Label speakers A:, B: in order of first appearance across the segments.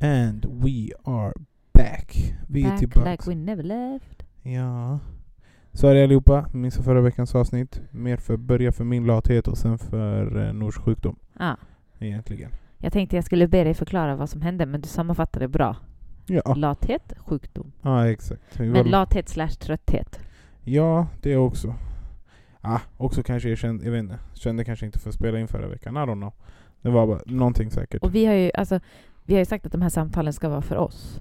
A: And we are back. Vi är
B: Back
A: tillbaka.
B: like we never left.
A: Ja. Sorry allihopa, missade förra veckans avsnitt. Mer för börja för min lathet och sen för eh, Nors sjukdom.
B: Ja.
A: Egentligen.
B: Jag tänkte jag skulle be dig förklara vad som hände, men du sammanfattade bra.
A: Ja,
B: Lathet, sjukdom.
A: ja exakt. Vi
B: Men
A: var-
B: lathet slash trötthet.
A: Ja, det också. Ah, också kanske jag kände, jag vet inte, kände kanske inte för att spela in förra veckan. I don't know. Det var bara någonting säkert.
B: Och vi har ju, alltså, vi har ju sagt att de här samtalen ska vara för oss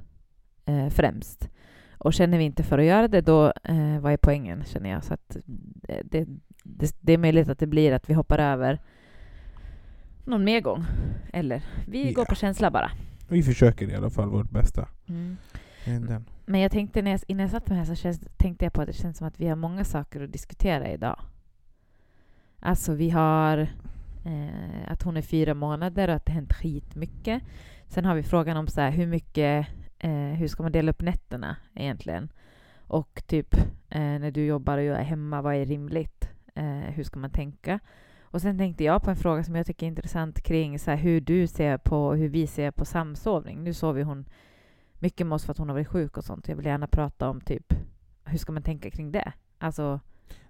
B: eh, främst. Och känner vi inte för att göra det, då eh, vad är poängen, känner jag. Så att eh, det, det, det är möjligt att det blir att vi hoppar över någon mer gång. Eller vi
A: Ja.
B: går på känsla bara.
A: Vi försöker i alla fall vårt bästa.
B: Mm. Men jag tänkte när jag, innan jag satt med här så känns, tänkte jag på att det känns som att vi har många saker att diskutera idag. Alltså vi har eh, att hon är fyra månader och att det hänt skitmycket. Sen har vi frågan om så här, hur mycket, eh, hur ska man dela upp nätterna egentligen? Och typ eh, när du jobbar och jag är hemma, vad är rimligt? Eh, hur ska man tänka? Och sen tänkte jag på en fråga som jag tycker är intressant kring så här, hur du ser på, hur vi ser på samsovning. Nu sover hon mycket med oss för att hon har varit sjuk och sånt. Jag vill gärna prata om typ hur ska man tänka kring det? Alltså,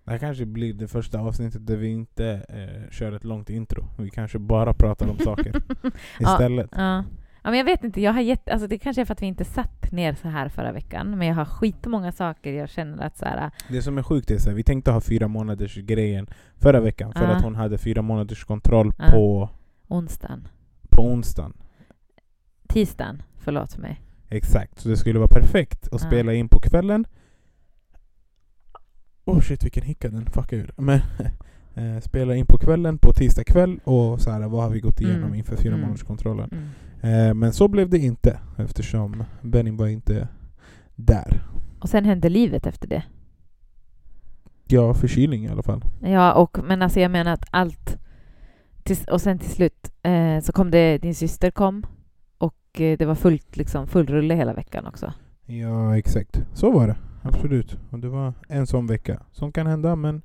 A: Det här kanske blir det första avsnittet där vi inte eh, kör ett långt intro. Vi kanske bara pratar om saker istället.
B: ja. ja, men jag vet inte. Jag har gett, alltså det kanske är för att vi inte satt ner så här förra veckan, men jag har skitmånga saker jag känner att så här,
A: Det som är sjukt är att vi tänkte ha fyra månaders grejen förra veckan för
B: Ja.
A: att hon hade fyra månaders kontroll
B: Ja.
A: på,
B: onsdagen,
A: på onsdagen.
B: tisdagen, förlåt mig.
A: Exakt, så det skulle vara perfekt att
B: Ja.
A: spela in på kvällen. Oh shit vilken hicka den fuckade ur. Men eh, spela in på kvällen på tisdag kväll och så här, vad har vi gått igenom
B: Mm.
A: inför fyra
B: Mm.
A: månaders kontrollen.
B: Mm.
A: Eh, men så blev det inte eftersom Benny var inte där.
B: Och sen hände livet efter det.
A: Ja, förkylning i alla fall.
B: Ja, och, men alltså jag menar att allt... Tills, och sen till slut eh, så kom det, din syster kom och eh, det var fullt, liksom, full rulle hela veckan också.
A: Ja, exakt. Så var det. Absolut. Och det var en sån vecka. Sånt kan hända, men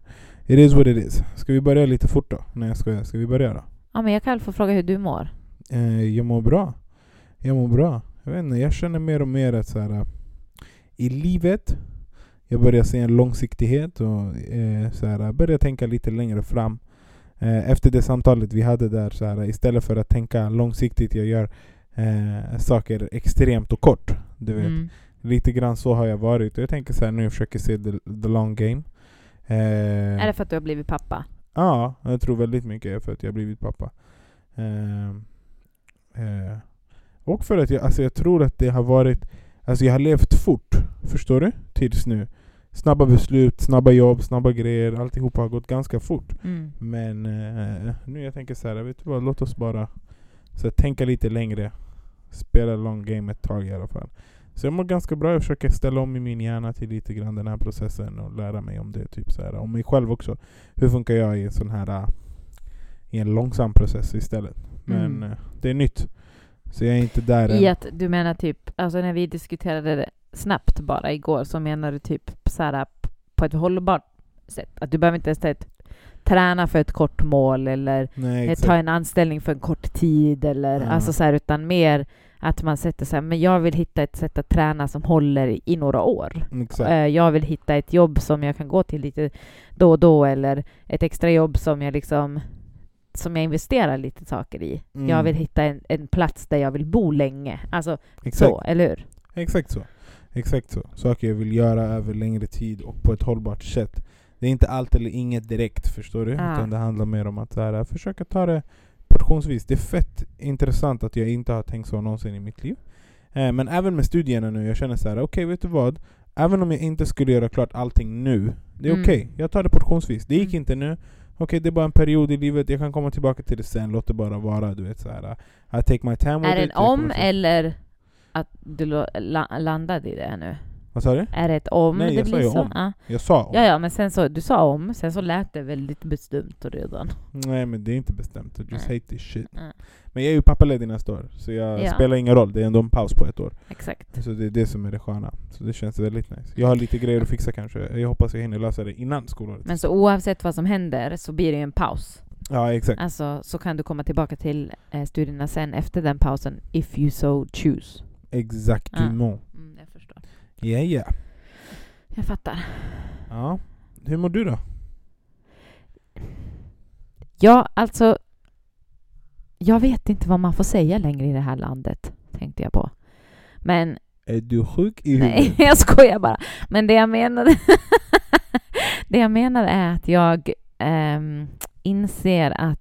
A: it is what it is. Ska vi börja lite fort då? Nej, jag skojar. Ska vi börja då?
B: Ja, men jag kan få fråga hur du mår?
A: Eh, jag mår bra. Jag mår bra. Jag vet inte, jag känner mer och mer att så här, äh, i livet, jag börjar se en långsiktighet och eh, så här, börjar tänka lite längre fram. Eh, efter det samtalet vi hade där, så här, istället för att tänka långsiktigt, jag gör eh, saker extremt och kort. Du vet.
B: Mm.
A: Lite grann så har jag varit. Och jag tänker så här, nu jag försöker se the, the long game. Eh,
B: Är det för att du har blivit pappa?
A: Ja, jag tror väldigt mycket är för att jag har blivit pappa. Ehm, eh, och för att jag, alltså jag tror att det har varit, alltså jag har levt fort, förstår du? Tills nu. Snabba beslut, snabba jobb, snabba grejer, alltihopa har gått ganska fort.
B: Mm.
A: Men eh, nu jag tänker så här, vet du vad, låt oss bara så tänka lite längre. Spela long game ett tag i alla fall. Så jag mår ganska bra, jag försöker ställa om i min hjärna till lite grann den här processen och lära mig om det. Typ så här, om mig själv också. Hur funkar jag i en sån här i en långsam process istället. Men
B: Mm.
A: eh, det är nytt. Så jag är inte där
B: I
A: än.
B: att du menar typ, alltså när vi diskuterade det snabbt bara igår, så menar du typ så här, på ett hållbart sätt? Att du behöver inte ens ett, träna för ett kort mål eller
A: Nej,
B: eh, ta en anställning för en kort tid eller
A: Ja.
B: alltså så här, utan mer att man sätter sig men jag vill hitta ett sätt att träna som håller i, några år.
A: exakt.
B: Eh, Jag vill hitta ett jobb som jag kan gå till lite då och då eller ett extra jobb som jag liksom som jag investerar lite saker i.
A: Mm.
B: Jag vill hitta en, en plats där jag vill bo länge. Alltså
A: exakt.
B: så, eller hur?
A: Exakt så. Exakt så. Saker jag vill göra över längre tid och på ett hållbart sätt. Det är inte allt eller inget direkt, förstår du?
B: Ja.
A: Utan det handlar mer om att så här, försöka ta det portionsvis. Det är fett intressant att jag inte har tänkt så någonsin i mitt liv. Eh, men även med studierna nu, jag känner så här, okej vet du vad? Även om jag inte skulle göra klart allting nu, det är
B: Mm.
A: okej. Jag tar det portionsvis. Det gick
B: Mm.
A: inte nu. Okej, det är bara en period i livet, jag kan komma tillbaka till det sen, låt det bara vara. Du vet, så här, I take my time with
B: Är det
A: it.
B: en om eller att du landade i det nu?
A: Vad sa du?
B: Är det ett om
A: Nej,
B: det
A: jag sa
B: blir
A: ju
B: så?
A: om.
B: Ja.
A: Jag sa om.
B: ja, ja, men sen så, du sa om, sen så lät det väldigt bestämt redan.
A: Nej men det är inte bestämt, I just
B: Nej.
A: hate this shit.
B: Ja,
A: Men jag är ju pappaledig nästa år, så jag
B: Ja.
A: spelar ingen roll, det är ändå en paus på ett år.
B: exakt.
A: Så det är det som är det sköna. Så det känns väldigt nice. Jag har lite grejer att fixa kanske, jag hoppas jag hinner lösa det innan skolåret.
B: Men så oavsett vad som händer så blir det ju en paus.
A: Ja, exakt.
B: Alltså, så kan du komma tillbaka till eh, studierna sen efter den pausen, if you so choose.
A: Exactement.
B: Mm, jag förstår.
A: Ja, ja.
B: Jag fattar.
A: Ja. Hur mår du då?
B: Ja, alltså... Jag vet inte vad man får säga längre i det här landet, tänkte jag på. Men
A: Är du sjuk i huvudet?
B: Nej, jag skojar bara. Men det jag menade, det jag menar är att jag ehm, inser att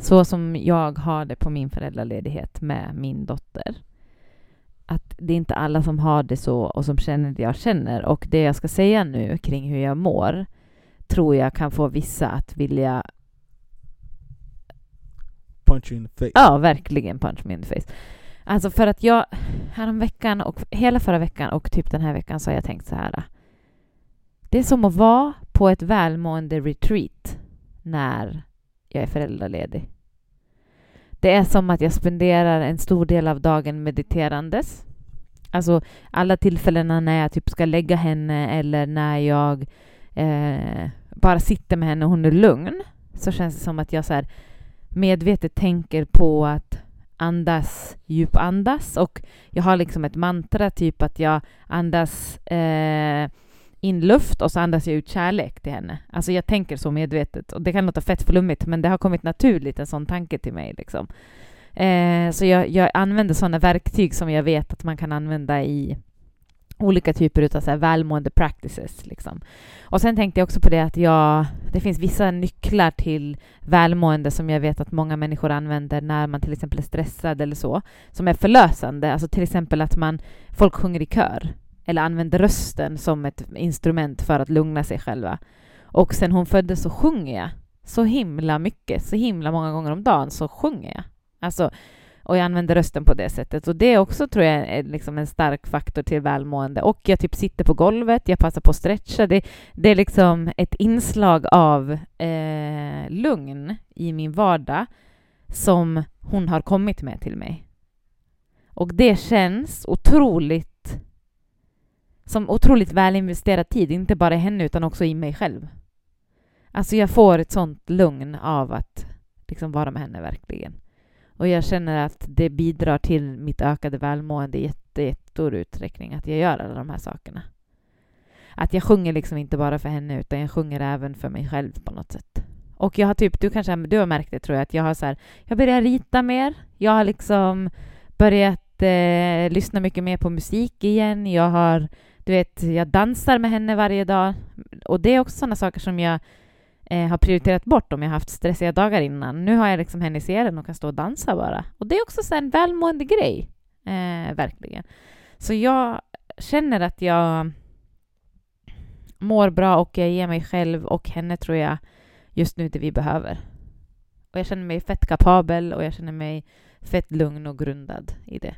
B: så som jag har det på min föräldraledighet med min dotter, att det är inte alla som har det så och som känner det jag känner. Och det jag ska säga nu kring hur jag mår tror jag kan få vissa att vilja,
A: Punch you in the face.
B: ja verkligen punch me in the face. Alltså för att jag häromveckan och hela förra veckan och typ den här veckan så har jag tänkt så här. Det är som att vara på ett välmående retreat när jag är föräldraledig. Det är som att jag spenderar en stor del av dagen mediterandes. Alltså alla tillfällena när jag typ ska lägga henne eller när jag eh, bara sitter med henne och hon är lugn så känns det som att jag så här medvetet tänker på att andas, djupandas och jag har liksom ett mantra, typ att jag andas eh, in luft och så andas jag ut kärlek till henne. Alltså jag tänker så medvetet och det kan låta fett flummigt men det har kommit naturligt en sån tanke till mig liksom. Eh, så jag, jag använder sådana verktyg som jag vet att man kan använda i olika typer av så här välmående practices. Liksom. Och sen tänkte jag också på det att jag, det finns vissa nycklar till välmående som jag vet att många människor använder när man till exempel är stressad eller så, som är förlösande. Alltså till exempel att man, folk sjunger i kör eller använder rösten som ett instrument för att lugna sig själva. Och sen hon föddes så sjunger jag så himla mycket, så himla många gånger om dagen så sjunger jag. Alltså, och jag använder rösten på det sättet. Och det också tror jag är liksom en stark faktor till välmående. Och jag typ sitter på golvet, jag passar på att stretcha. Det, det är liksom ett inslag av eh, lugn i min vardag som hon har kommit med till mig. Och det känns otroligt som otroligt väl investerad tid, inte bara i henne utan också i mig själv. Alltså jag får ett sånt lugn av att liksom vara med henne verkligen. Och jag känner att det bidrar till mitt ökade välmående i jätte, jättestor utsträckning att jag gör alla de här sakerna. Att jag sjunger liksom inte bara för henne utan jag sjunger även för mig själv på något sätt. Och jag har typ, du kanske du har märkt det tror jag, att jag har så här, jag börjar rita mer. Jag har liksom börjat eh, lyssna mycket mer på musik igen. Jag har, du vet, jag dansar med henne varje dag. Och det är också sådana saker som jag eh, har prioriterat bort om jag haft stressiga dagar innan. Nu har jag liksom henne i serien och kan stå och dansa bara. Och det är också så en välmående grej, eh, verkligen. Så jag känner att jag mår bra och jag ger mig själv och henne, tror jag, just nu det vi behöver. Och jag känner mig fett kapabel och jag känner mig fett lugn och grundad i det.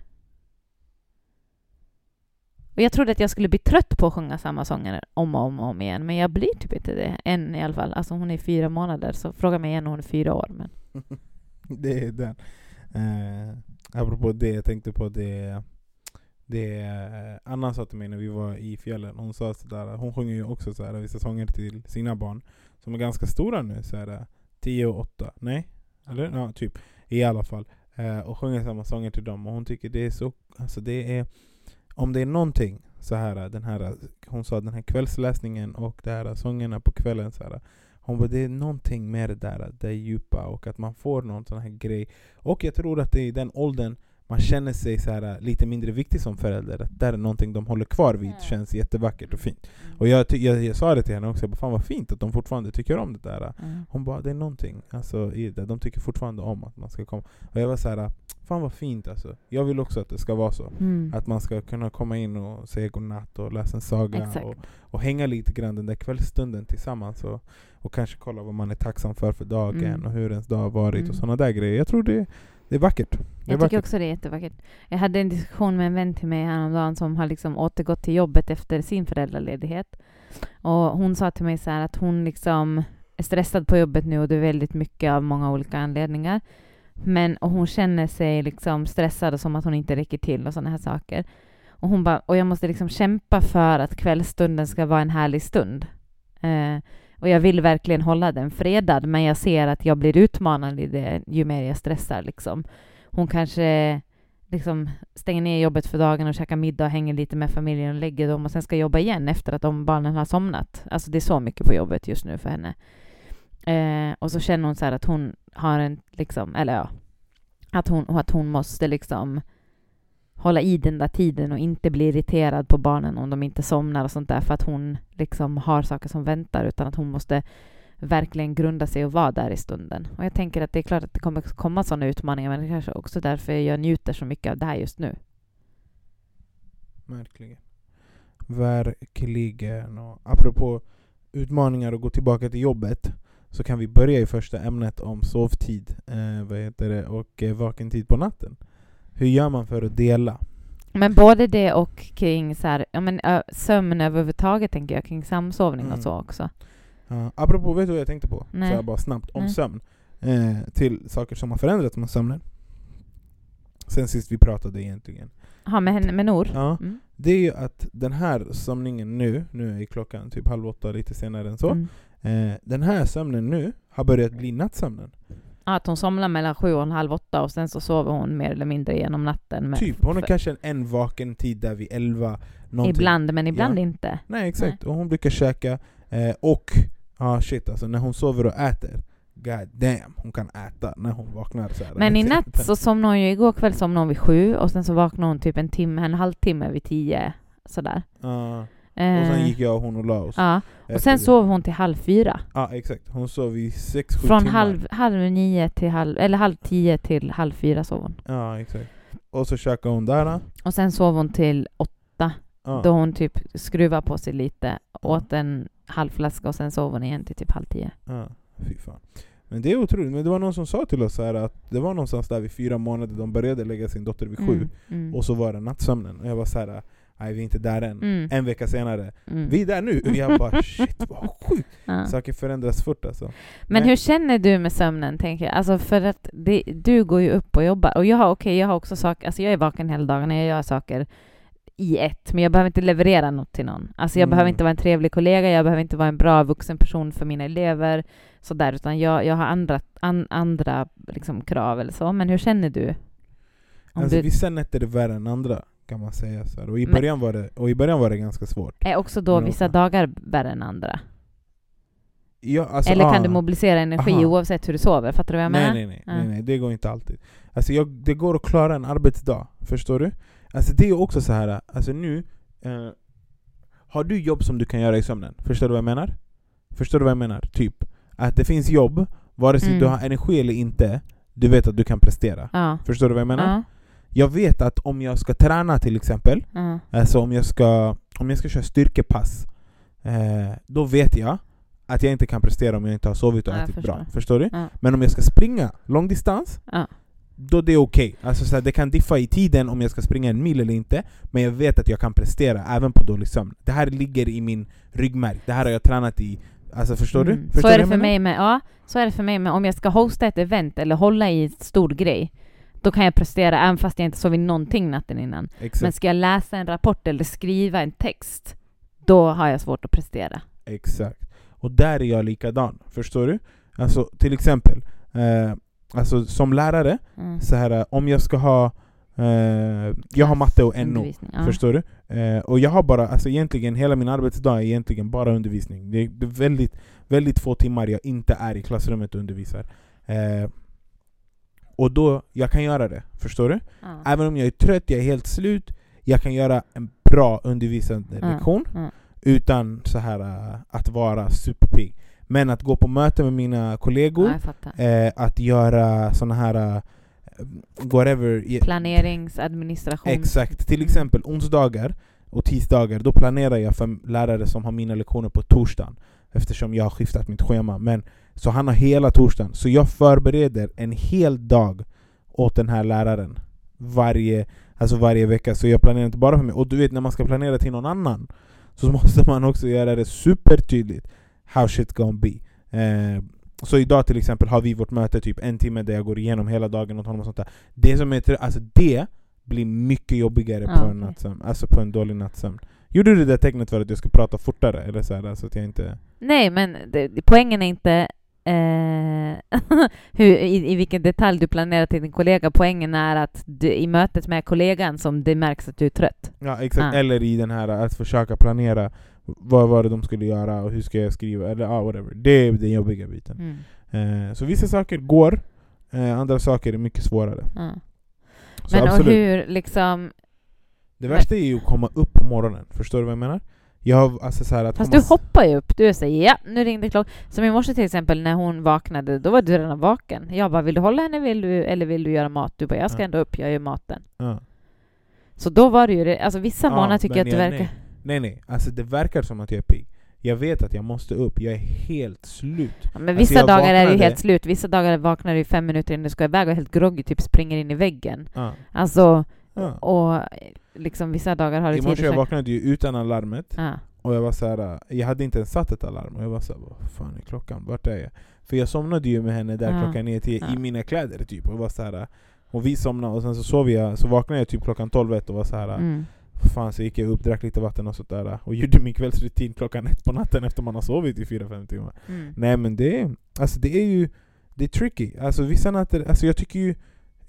B: Och jag trodde att jag skulle bli trött på att sjunga samma sånger om och om, och om igen, men jag blir typ inte det än i alla fall. Alltså hon är fyra månader, så fråga mig igen när hon är fyra år. Men...
A: det är den. Eh, apropå det, jag tänkte på det det eh, Anna sa till mig när vi var i fjällen, hon sa sådär, hon sjunger ju också sådär, vissa sånger till sina barn som är ganska stora nu, sådär, 10 och 8, nej? Eller? Ja, typ. I alla fall. Eh, och sjunger samma sånger till dem och hon tycker det är så, alltså det är om det är någonting så här, den här, hon sa den här kvällsläsningen och de här sångerna på kvällen så här, hon bara, det är någonting med det där, det djupa och att man får någon sån här grej. Och jag tror att det är i den åldern man känner sig så här, lite mindre viktig som förälder. Att det är någonting de håller kvar vid,
B: Mm.
A: känns jättevackert och fint.
B: Mm.
A: Och jag, jag, jag sa det till henne också, jag bara, fan vad fint att de fortfarande tycker om det där.
B: Mm.
A: Hon bara, det är någonting alltså, i det. De tycker fortfarande om att man ska komma. Och jag var så här, fan vad fint alltså. Jag vill också att det ska vara så.
B: Mm.
A: Att man ska kunna komma in och säga godnatt och läsa en saga och, och hänga lite grann den där kvällsstunden tillsammans och, och kanske kolla vad man är tacksam för för dagen
B: Mm.
A: och hur ens dag har varit
B: Mm.
A: och sådana där grejer. Jag tror det, det är vackert. Det är
B: Jag tycker
A: vackert.
B: också det är jättevackert. Jag hade en diskussion med en vän till mig häromdagen som har liksom återgått till jobbet efter sin föräldraledighet. Och hon sa till mig så att hon liksom är stressad på jobbet nu och det är väldigt mycket av många olika anledningar. Men och hon känner sig liksom stressad och som att hon inte räcker till och sådana här saker. Och hon bara, och jag måste liksom kämpa för att kvällsstunden ska vara en härlig stund. Eh, Och jag vill verkligen hålla den fredad, men jag ser att jag blir utmanad i det ju mer jag stressar. Liksom. Hon kanske liksom stänger ner jobbet för dagen och käkar middag och hänger lite med familjen och lägger dem och sen ska jobba igen efter att de barnen har somnat. Alltså det är så mycket på jobbet just nu för henne. Eh, och så känner hon så att hon har en, liksom, eller ja, att hon, att hon måste liksom hålla i den där tiden och inte bli irriterad på barnen om de inte somnar och sånt där för att hon liksom har saker som väntar utan att hon måste verkligen grunda sig och vara där i stunden. Och jag tänker att det är klart att det kommer komma sådana utmaningar men det kanske också därför jag njuter så mycket av det här just nu.
A: Verkligen. Verkligen. Och apropå utmaningar och gå tillbaka till jobbet så kan vi börja i första ämnet om sovtid eh, vad heter det, och eh, vakentid på natten. Hur gör man för att dela?
B: Men både det och kring så här, ja, men, ö, sömn överhuvudtaget, tänker jag, kring samsovning
A: Mm.
B: och så också.
A: Uh, apropå, vet du vad jag tänkte på?
B: Nej.
A: Så här bara snabbt, om
B: Nej.
A: sömn. Eh, till saker som har förändrats med sömnen. Sen sist vi pratade egentligen.
B: Ja, med, henne- med Nor?
A: Ja,
B: Mm.
A: det är ju att den här sömningen nu, nu är klockan typ halv åtta, lite senare än så.
B: Mm.
A: Eh, den här sömnen nu har börjat bli nattsömnen.
B: Ja, att hon somnar mellan sju och en halv åtta och sen så sover hon mer eller mindre genom natten.
A: Typ, hon har kanske en, en vaken tid där vid elva. någonting.
B: Ibland, men ibland
A: Ja.
B: inte.
A: Nej exakt, och hon brukar käka, eh, och ah shit alltså när hon sover och äter, god damn, hon kan äta när hon vaknar. Så.
B: Men i natt så somnade hon ju, igår kväll somnade hon vid sju och sen så vaknade hon typ en timme, en halvtimme vid tio. Sådär.
A: Ja,
B: Eh,
A: och sen gick jag och hon och la oss.
B: Ja, och sen
A: det.
B: sov hon till halv fyra.
A: Ja exakt, hon sov i sex, sju
B: Från
A: timmar.
B: halv, halv nio till halv, eller halv tio till halv fyra sov hon.
A: Ja exakt. Och så käkade hon där.
B: Och sen sov hon till åtta,
A: Ja.
B: då hon typ skruvade på sig lite, åt en halv flaska och sen sov hon igen till typ halv tio.
A: Ja, fy fan. Men det är otroligt, men det var någon som sa till oss här att det var någonstans där vid fyra månader de började lägga sin dotter vid sju,
B: Mm, mm,
A: och så var det nattsömnen. Och jag var så här, nej vi är inte där än.
B: Mm.
A: En vecka senare,
B: mm.
A: vi är där nu! Och jag bara shit vad sjukt!
B: Ja.
A: Saker förändras fort alltså.
B: Men
A: Nej.
B: hur känner du med sömnen, tänker jag? Alltså för att det, du går ju upp och jobbar. Och jag har, okej, jag har också saker, alltså jag är vaken hela dagarna, jag gör saker i ett, men jag behöver inte leverera något till någon. Alltså jag
A: Mm.
B: behöver inte vara en trevlig kollega, jag behöver inte vara en bra vuxen person för mina elever, sådär, utan jag, jag har andra, an, andra liksom, krav eller så. Men hur känner du? Om
A: Alltså
B: du
A: vissa nätter är värre än andra kan man säga. Så här. Och, i
B: Men-
A: början var det, och i början var det ganska svårt.
B: är också då vissa dagar värre än andra?
A: Ja, alltså,
B: eller kan
A: ah,
B: du mobilisera energi
A: Aha.
B: oavsett hur du sover? Fattar du vad jag
A: nej,
B: menar?
A: nej, nej,
B: Ja.
A: nej, nej, det går inte alltid. Alltså jag, det går att klara en arbetsdag, förstår du? Alltså det är också så här. alltså nu, eh, har du jobb som du kan göra i sömnen? Förstår du vad jag menar? Förstår du vad jag menar? Typ, att det finns jobb, vare sig
B: Mm.
A: du har energi eller inte, du vet att du kan prestera.
B: Ja.
A: Förstår du vad jag menar?
B: Ja.
A: Jag vet att om jag ska träna till exempel,
B: Ja.
A: Alltså om jag ska, om jag ska köra styrkepass, eh, då vet jag att jag inte kan prestera om jag inte har sovit och
B: Ja,
A: ätit
B: förstår.
A: bra. Förstår du?
B: Ja.
A: Men om jag ska springa långdistans,
B: Ja.
A: då det är okej. Alltså så här, det kan diffa i tiden om jag ska springa en mil eller inte, men jag vet att jag kan prestera även på dålig sömn. Det här ligger i min ryggmärg, det här har jag tränat i. Alltså förstår
B: Mm.
A: du?
B: Så
A: Förstår
B: är
A: du
B: det för mig med, ja, så är det för mig med om jag ska hosta ett event eller hålla i en stor grej. Då kan jag prestera även fast jag inte sovit någonting natten innan.
A: Exakt.
B: Men ska jag läsa en rapport eller skriva en text, då har jag svårt att prestera.
A: Exakt. Och där är jag likadan. Förstår du? Alltså till exempel, eh, alltså som lärare,
B: Mm.
A: så här, om jag ska ha eh, Jag har matte och NO,
B: ja.
A: förstår du? Eh, och jag har bara, alltså egentligen hela min arbetsdag är egentligen bara undervisning. Det är, det är väldigt, väldigt få timmar jag inte är i klassrummet och undervisar. Eh, och då, jag kan göra det, förstår du?
B: Ja.
A: Även om jag är trött, jag är helt slut, jag kan göra en bra undervisande
B: Ja,
A: lektion
B: ja.
A: utan så här äh, att vara superpigg. Men att gå på möte med mina kollegor,
B: Ja,
A: eh, att göra såna här äh, whatever,
B: Planeringsadministration.
A: Exakt. Till
B: Mm.
A: exempel onsdagar och tisdagar, då planerar jag för lärare som har mina lektioner på torsdagen. Eftersom jag har skiftat mitt schema. Men, så han har hela torsdagen. Så jag förbereder en hel dag åt den här läraren. Varje, alltså varje vecka. Så jag planerar inte bara för mig. Och du vet när man ska planera till någon annan så måste man också göra det supertydligt. How shit gonna be. Eh, så idag till exempel har vi vårt möte typ en timme där jag går igenom hela dagen åt honom och sånt där. Det som är, alltså det blir mycket jobbigare
B: Ja,
A: på en nattsömn, alltså på en dålig nattsömn. Gjorde du det där tecknet för att jag ska prata fortare? Eller så, här, så att jag inte...
B: Nej, men det, poängen är inte hur, i, i vilken detalj du planerar till din kollega. Poängen är att du, i mötet med kollegan som det märks att du är trött.
A: Ja, exakt. Ah. Eller i den här att försöka planera vad var det de skulle göra och hur ska jag skriva, eller ah, whatever. Det är den jobbiga biten. Mm. Eh, så vissa saker går, eh, andra saker är mycket svårare.
B: Mm. Men och hur liksom...
A: Det värsta är ju att komma upp på morgonen, förstår du vad jag menar? Jag, alltså så att
B: Fast du hoppar ju upp, du säger ja, nu ringde klockan. Som i morse till exempel när hon vaknade, då var du redan vaken. Jag bara, vill du hålla henne vill du, eller vill du göra mat? Du bara, jag ska ja. ändå upp, jag gör maten. Ja. Så då var det ju det, alltså vissa ja, månader tycker jag att det verkar...
A: Nej. nej, nej, alltså det verkar som att jag är pigg. Jag vet att jag måste upp, jag är helt slut.
B: Ja, men alltså, vissa alltså dagar vaknade... är du helt slut, vissa dagar vaknar du fem minuter innan du ska iväg och är helt groggy, typ springer in i väggen. Ja. Alltså, ja. och liksom vissa dagar har du
A: I morse jag vaknade ju utan alarmet, ja. och jag var så här, jag hade inte ens satt ett alarm, och jag var såhär, vad fan är klockan? Vart är jag? För jag somnade ju med henne där ja. klockan 9 10 i mina kläder typ, och var så här, och vi somnade, och sen så sov jag, så vaknade jag typ klockan 12 och var så här. Mm Fan så gick jag upp, drack lite vatten och sådär och gjorde min kvällsrutin klockan ett på natten efter man har sovit i 4-5 timmar. Mm. Nej men det alltså det är ju det är tricky. Alltså vissa nätter, alltså jag tycker ju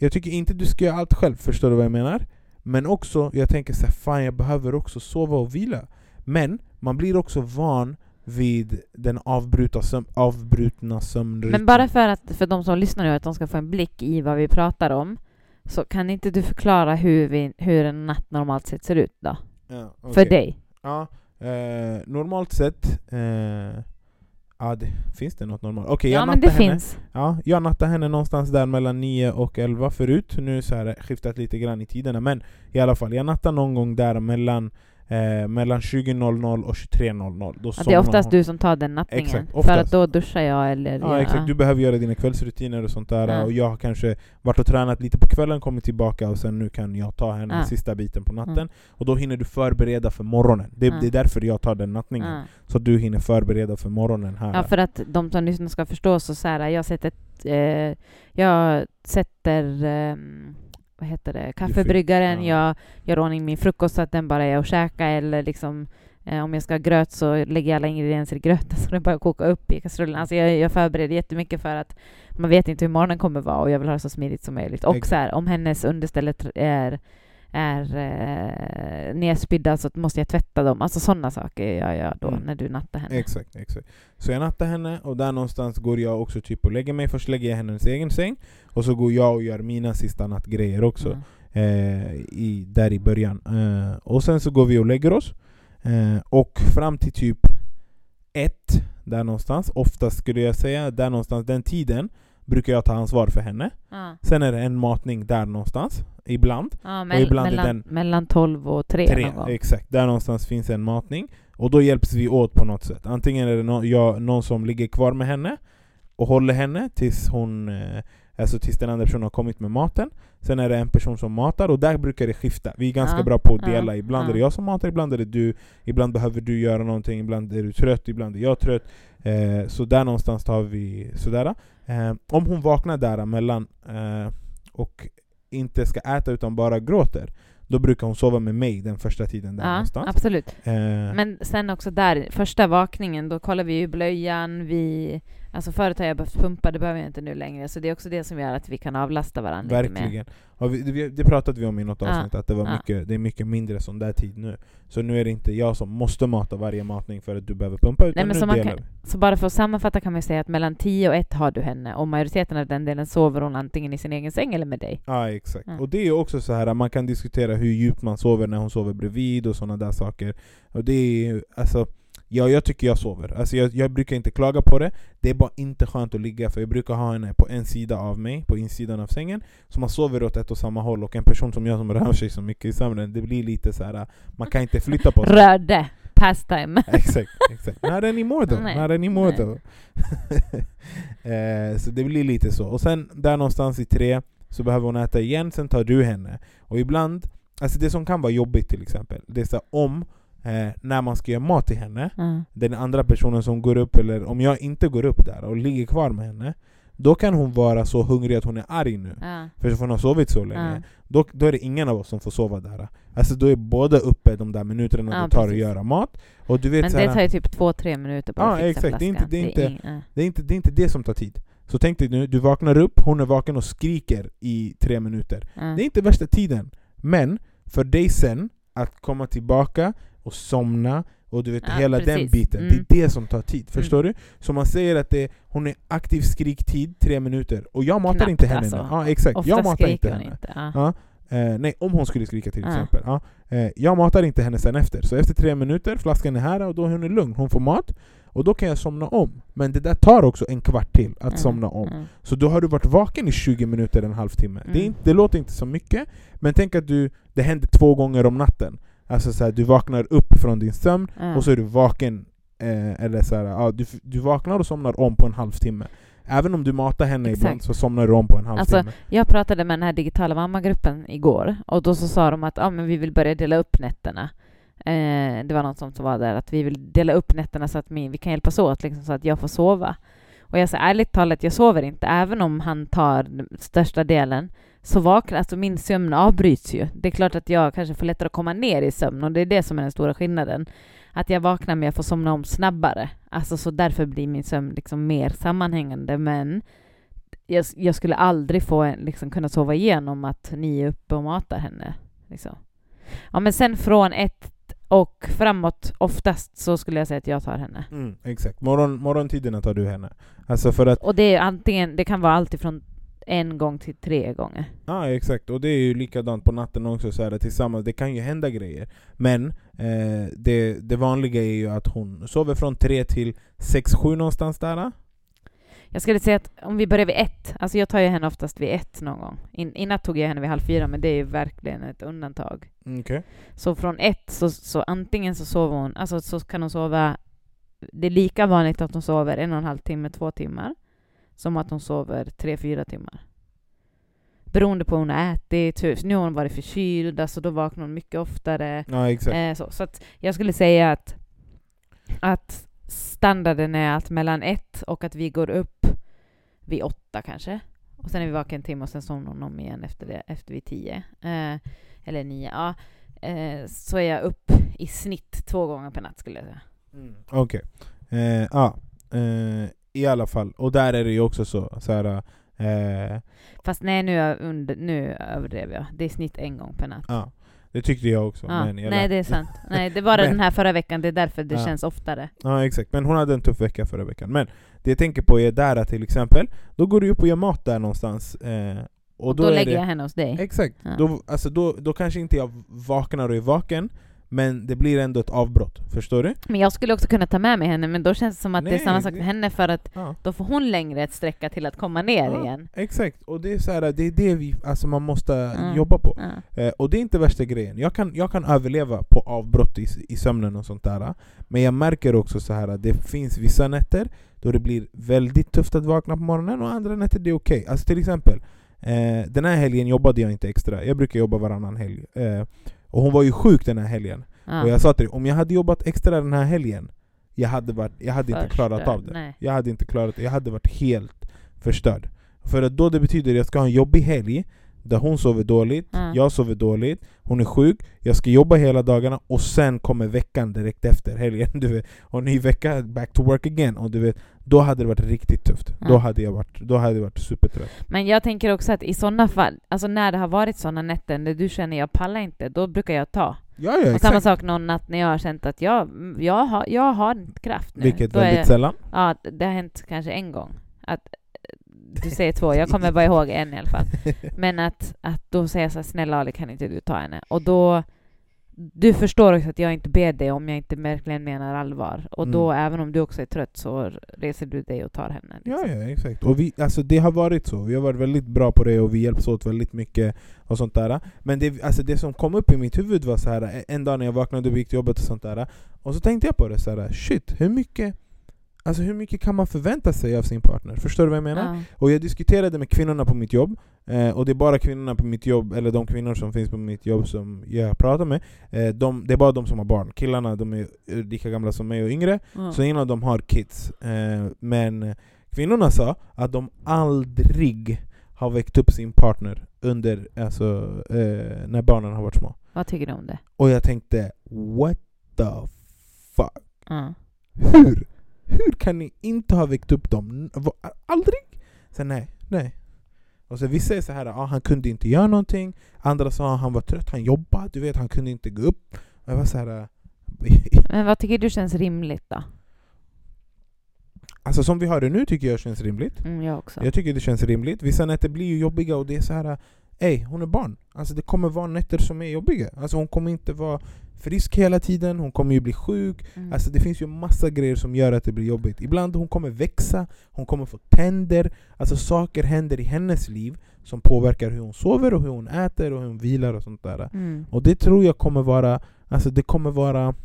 A: Jag tycker inte du ska göra allt själv, förstår du vad jag menar? Men också, jag tänker så här, fan jag behöver också sova och vila. Men man blir också van vid den avbrutna, söm avbrutna sömnrytmen.
B: Men bara för att för de som lyssnar nu, att de ska få en blick i vad vi pratar om så kan inte du förklara hur, vi, hur en natt normalt sett ser ut då? Ja, okay. För dig?
A: Ja, eh, normalt sett eh, Ja, det, finns det något normalt? Okej, okay,
B: ja, men det henne, finns.
A: Ja, jag nattade henne någonstans där mellan 9 och 11 förut. Nu har det skiftat lite grann i tiderna, men i alla fall, jag nattade någon gång där mellan eh, mellan 20.00 och 23.00.
B: Ja, det är oftast du som tar den nattningen, exakt, för att då duschar jag eller...
A: Ja, exakt. Du behöver göra dina kvällsrutiner och sånt där, ja. och jag har kanske varit och tränat lite på kvällen, kommit tillbaka och sen nu kan jag ta henne ja. sista biten på natten. Mm. Och då hinner du förbereda för morgonen. Det, det är därför jag tar den nattningen. Så du hinner förbereda för morgonen här.
B: Ja, för att de som lyssnar ska förstå så, så här, jag sätter... Eh, jag sätter eh, vad heter det, kaffebryggaren, ja. jag gör ordning min frukost så att den bara är att käka eller liksom eh, om jag ska ha gröt så lägger jag alla ingredienser i gröten så den bara koka upp i kastrullen. Alltså jag, jag förbereder jättemycket för att man vet inte hur morgonen kommer vara och jag vill ha det så smidigt som möjligt. Och så här, om hennes understället är är eh, nedspydda så måste jag tvätta dem. Alltså sådana saker gör jag då mm. när du nattar henne.
A: Exakt, exakt. Så jag nattar henne och där någonstans går jag också typ och lägger mig. Först lägger jag hennes egen säng och så går jag och gör mina sista nattgrejer också. Mm. Eh, i, där i början. Eh, och sen så går vi och lägger oss. Eh, och fram till typ ett, där någonstans, oftast skulle jag säga, där någonstans den tiden brukar jag ta ansvar för henne. Ja. Sen är det en matning där någonstans, ibland.
B: Ja, mell ibland mellan, den, mellan 12 och 3, 3 någon gång.
A: Exakt, där någonstans finns en matning. Och då hjälps vi åt på något sätt. Antingen är det no jag, någon som ligger kvar med henne och håller henne tills hon eh, Alltså tills den andra personen har kommit med maten Sen är det en person som matar, och där brukar det skifta Vi är ganska ja, bra på att dela, ibland ja. är det jag som matar, ibland är det du Ibland behöver du göra någonting, ibland är du trött, ibland är jag trött eh, Så där någonstans tar vi sådär eh, Om hon vaknar där mellan eh, och inte ska äta utan bara gråter då brukar hon sova med mig den första tiden där ja, någonstans.
B: Absolut. Eh. Men sen också där, första vakningen, då kollar vi ju blöjan, vi Alltså förut har jag behövt pumpa, det behöver jag inte nu längre. Så det är också det som gör att vi kan avlasta varandra
A: Verkligen.
B: lite
A: mer. Det, pratade vi om i något avsnitt, ja. att det, var ja. mycket, det är mycket mindre sån där tid nu. Så nu är det inte jag som måste mata varje matning för att du behöver pumpa, utan Nej, men nu så delar kan.
B: Så bara för att sammanfatta kan man säga att mellan 10 och 1 har du henne, och majoriteten av den delen sover hon antingen i sin egen säng eller med dig.
A: Ja, exakt. Ja. Och det är också så här man kan diskutera hur djupt man sover när hon sover bredvid och sådana där saker. Och det är alltså Ja, jag tycker jag sover. Alltså jag, jag, brukar inte klaga på det. Det är bara inte skönt att ligga, för jag brukar ha henne på en sida av mig, på insidan av sängen. Så man sover åt ett och samma håll, och en person som jag som rör sig så mycket i sömnen, det blir lite så här. man kan inte flytta på sig.
B: Rörde! Pastime.
A: exakt, exakt. Not anymore though. Nej. Not anymore though. eh, så det blir lite så. Och sen där någonstans i tre så behöver hon äta igen, sen tar du henne. Och ibland, alltså det som kan vara jobbigt till exempel, det är så om eh, när man ska göra mat till henne, mm. den andra personen som går upp, eller om jag inte går upp där och ligger kvar med henne, då kan hon vara så hungrig att hon är arg nu.
B: Ja.
A: För hon har sovit så länge.
B: Ja.
A: Då, då är det ingen av oss som får sova där. Alltså då är båda uppe de där minuterna
B: Ja,
A: det tar att göra mat. Och du vet
B: Men
A: så
B: det tar ju typ två, tre minuter bara
A: Ja,
B: att fixa
A: exakt. Det är inte- det är inte-
B: ing- ja.
A: det, är inte, det är inte det som tar tid. Så tänk dig nu, du vaknar upp, hon är vaken och skriker i tre minuter.
B: Ja.
A: Det är inte värsta tiden. Men för dig sen, att komma tillbaka och somna och du vet
B: Ja,
A: hela den
B: precis.
A: biten,
B: Mm.
A: det är det som tar tid. Förstår du? Så man säger att det, hon är aktiv skriktid tre minuter, och jag matar
B: Knappt
A: inte henne
B: alltså.
A: Ja, exakt.
B: Ofta
A: jag matar inte henne.
B: inte. Ja.
A: Eh, nej, om hon skulle skrika till exempel. Ja. Eh, jag matar inte henne sen efter. Så efter tre minuter, flaskan är här och då är hon lugn. Hon får mat. Och då kan jag somna om. Men det där tar också en kvart till att
B: Ja.
A: somna om.
B: Ja.
A: Så då har du varit vaken i 20 minuter, en halvtimme. Det,
B: Mm.
A: inte, det låter inte så mycket, men tänk att du, det händer två gånger om natten. Alltså så här, du vaknar upp från din sömn
B: Ja.
A: och så är du vaken, eh, eller så här, ja, du, du vaknar och somnar om på en halvtimme. Även om du matar henne
B: Exakt.
A: ibland så somnar du om på en halvtimme.
B: Alltså, Jag pratade med den här digitala mammagruppen igår och då så sa de att ah, men vi vill börja dela upp nätterna. Eh, det var någon som var där att vi vill dela upp nätterna så att vi, vi kan hjälpas åt liksom, så att jag får sova. Och jag sa ärligt talat, jag sover inte. Även om han tar största delen så vaknar, alltså min sömn avbryts ju. Det är klart att jag kanske får lättare att komma ner i sömn och det är det som är den stora skillnaden. Att jag vaknar men jag får somna om snabbare. Alltså så därför blir min sömn liksom mer sammanhängande men jag, jag skulle aldrig få en, liksom, kunna sova igenom att ni är uppe och matar henne. Liksom. Ja, men sen från ett och framåt, oftast så skulle jag säga att jag tar henne.
A: Mm, exakt. Morgon, morgontiderna tar du henne. Alltså för att,
B: Och det är antingen, det kan vara allt ifrån en gång till tre gånger.
A: ja exakt, och det är ju likadant på natten också så här, tillsammans, det kan ju hända grejer. Men eh, det, det vanliga är ju att hon sover från tre till sex, sju någonstans där.
B: Jag skulle säga att om vi börjar vid ett, alltså jag tar ju henne oftast vid ett någon gång. In, I natt tog jag henne vid halv fyra, men det är ju verkligen ett undantag.
A: Mm, Okej.
B: Så från ett, så, så antingen så sover hon, alltså så kan hon sova, det är lika vanligt att hon sover en och en halv timme, två timmar, som att hon sover tre, fyra timmar. Beroende på hur hon har ätit, hur, nu har hon varit förkyld, alltså då vaknar hon mycket oftare.
A: Ja exakt.
B: Eh, så så att jag skulle säga att, att standarden är att mellan ett och att vi går upp vid åtta kanske. Och sen är vi vaken en timme och sen somnar hon om igen efter, det, efter vid tio. Eh, eller nio. Ja. Eh, så är jag upp i snitt två gånger per natt skulle jag säga.
A: Mm. Okej. Eh, ja. Eh, I alla fall, och där är det ju också så, så här, eh,
B: Fast nej, nu, under, nu överdrev jag. Det är snitt en gång per natt.
A: ja. Det tyckte jag också.
B: Ja.
A: men jag
B: Nej, det är sant. Nej, det var
A: Men-
B: den här förra veckan. Det är därför det
A: Ja.
B: känns oftare.
A: Ja exakt, men hon hade en tuff vecka förra veckan. Men det jag tänker på är där till exempel, då går du upp och gör mat där någonstans. Eh, och
B: Och
A: då,
B: då, lägger
A: det,
B: jag henne hos dig.
A: Exakt,
B: Ja.
A: då, alltså då, då kanske inte jag vaknar och är vaken, men det blir ändå ett avbrott. Förstår du?
B: Men jag skulle också kunna ta med mig henne, men då känns det som att det är
A: Nej,
B: samma sak för henne för att
A: Ja.
B: då får hon längre ett sträcka till att komma ner
A: Ja.
B: igen.
A: Exakt, och det är, så här, det, är det vi, alltså man måste
B: Mm.
A: jobba på.
B: Ja.
A: Eh, och det är inte värsta grejen. Jag kan, jag kan överleva på avbrott i, i sömnen och sånt där. Men jag märker också så här att det finns vissa nätter då det blir väldigt tufft att vakna på morgonen och andra nätter det är okej. Alltså till exempel, eh, den här helgen jobbade jag inte extra. Jag brukar jobba varannan helg. Eh, och hon var ju sjuk den här helgen.
B: Ja.
A: Och jag sa till dig, om jag hade jobbat extra den här helgen, jag hade, varit, jag hade inte klarat av det.
B: Nej.
A: Jag hade inte klarat det, jag hade varit helt förstörd. För att då det betyder att jag ska ha en jobbig helg, där hon sover dåligt,
B: Ja.
A: jag sover dåligt, hon är sjuk, jag ska jobba hela dagarna och sen kommer veckan direkt efter helgen. Du vet, och ny vecka, back to work again. Och du vet, då hade det varit riktigt tufft.
B: Ja.
A: Då, hade jag varit, då hade jag varit supertrött.
B: Men jag tänker också att i sådana fall, alltså när det har varit sådana nätter när du känner jag pallar inte, då brukar jag ta.
A: Ja, ja,
B: och samma
A: exakt.
B: sak någon natt när jag har känt att jag, jag, har, jag har inte kraft nu.
A: Vilket
B: Då är
A: väldigt
B: jag,
A: sällan.
B: Ja, det har hänt kanske en gång. Att, du säger två, jag kommer bara ihåg en i alla fall. Men att, att då säger så här, snälla Ali kan inte du ta henne? Och då, du förstår också att jag inte ber dig om jag inte verkligen menar allvar. Och då,
A: Mm.
B: även om du också är trött, så reser du dig och tar henne.
A: Ja,
B: liksom.
A: ja, exakt. Och vi, alltså det har varit så. Vi har varit väldigt bra på det och vi hjälps åt väldigt mycket och sånt där. Men det, alltså det som kom upp i mitt huvud var så här en dag när jag vaknade och gick till jobbet och sånt där. Och så tänkte jag på det så här, shit, hur mycket Alltså hur mycket kan man förvänta sig av sin partner? Förstår du vad jag menar?
B: Ja.
A: Och jag diskuterade med kvinnorna på mitt jobb, eh, och det är bara kvinnorna på mitt jobb, eller de kvinnor som finns på mitt jobb som jag pratar med, eh, de, det är bara de som har barn. Killarna de är lika gamla som mig och yngre,
B: Ja.
A: så ingen av dem har kids. Eh, men Kvinnorna sa att de aldrig har väckt upp sin partner under, alltså, eh, när barnen har varit små.
B: Vad tycker du om det?
A: Och jag tänkte, what the fuck?
B: Ja.
A: Hur? Hur kan ni inte ha väckt upp dem? Aldrig? Så nej, nej. Och så vissa är så här, ah, han kunde inte göra någonting. Andra sa han var trött, han jobbade, du vet, han kunde inte gå upp. Och jag var så här,
B: Men vad tycker du känns rimligt då?
A: alltså som vi har det nu tycker jag känns rimligt.
B: Mm, jag också.
A: Jag tycker det känns rimligt. Vissa nätter blir ju jobbiga och det är så här, ey, hon är barn. Alltså det kommer vara nätter som är jobbiga. Alltså hon kommer inte vara frisk hela tiden, hon kommer ju bli sjuk.
B: Mm.
A: Alltså det finns ju massa grejer som gör att det blir jobbigt. Ibland hon kommer växa, hon kommer få tänder. Alltså saker händer i hennes liv som påverkar hur hon sover och hur hon äter och hur hon vilar och sånt där.
B: Mm.
A: Och det tror jag kommer vara, alltså det kommer vara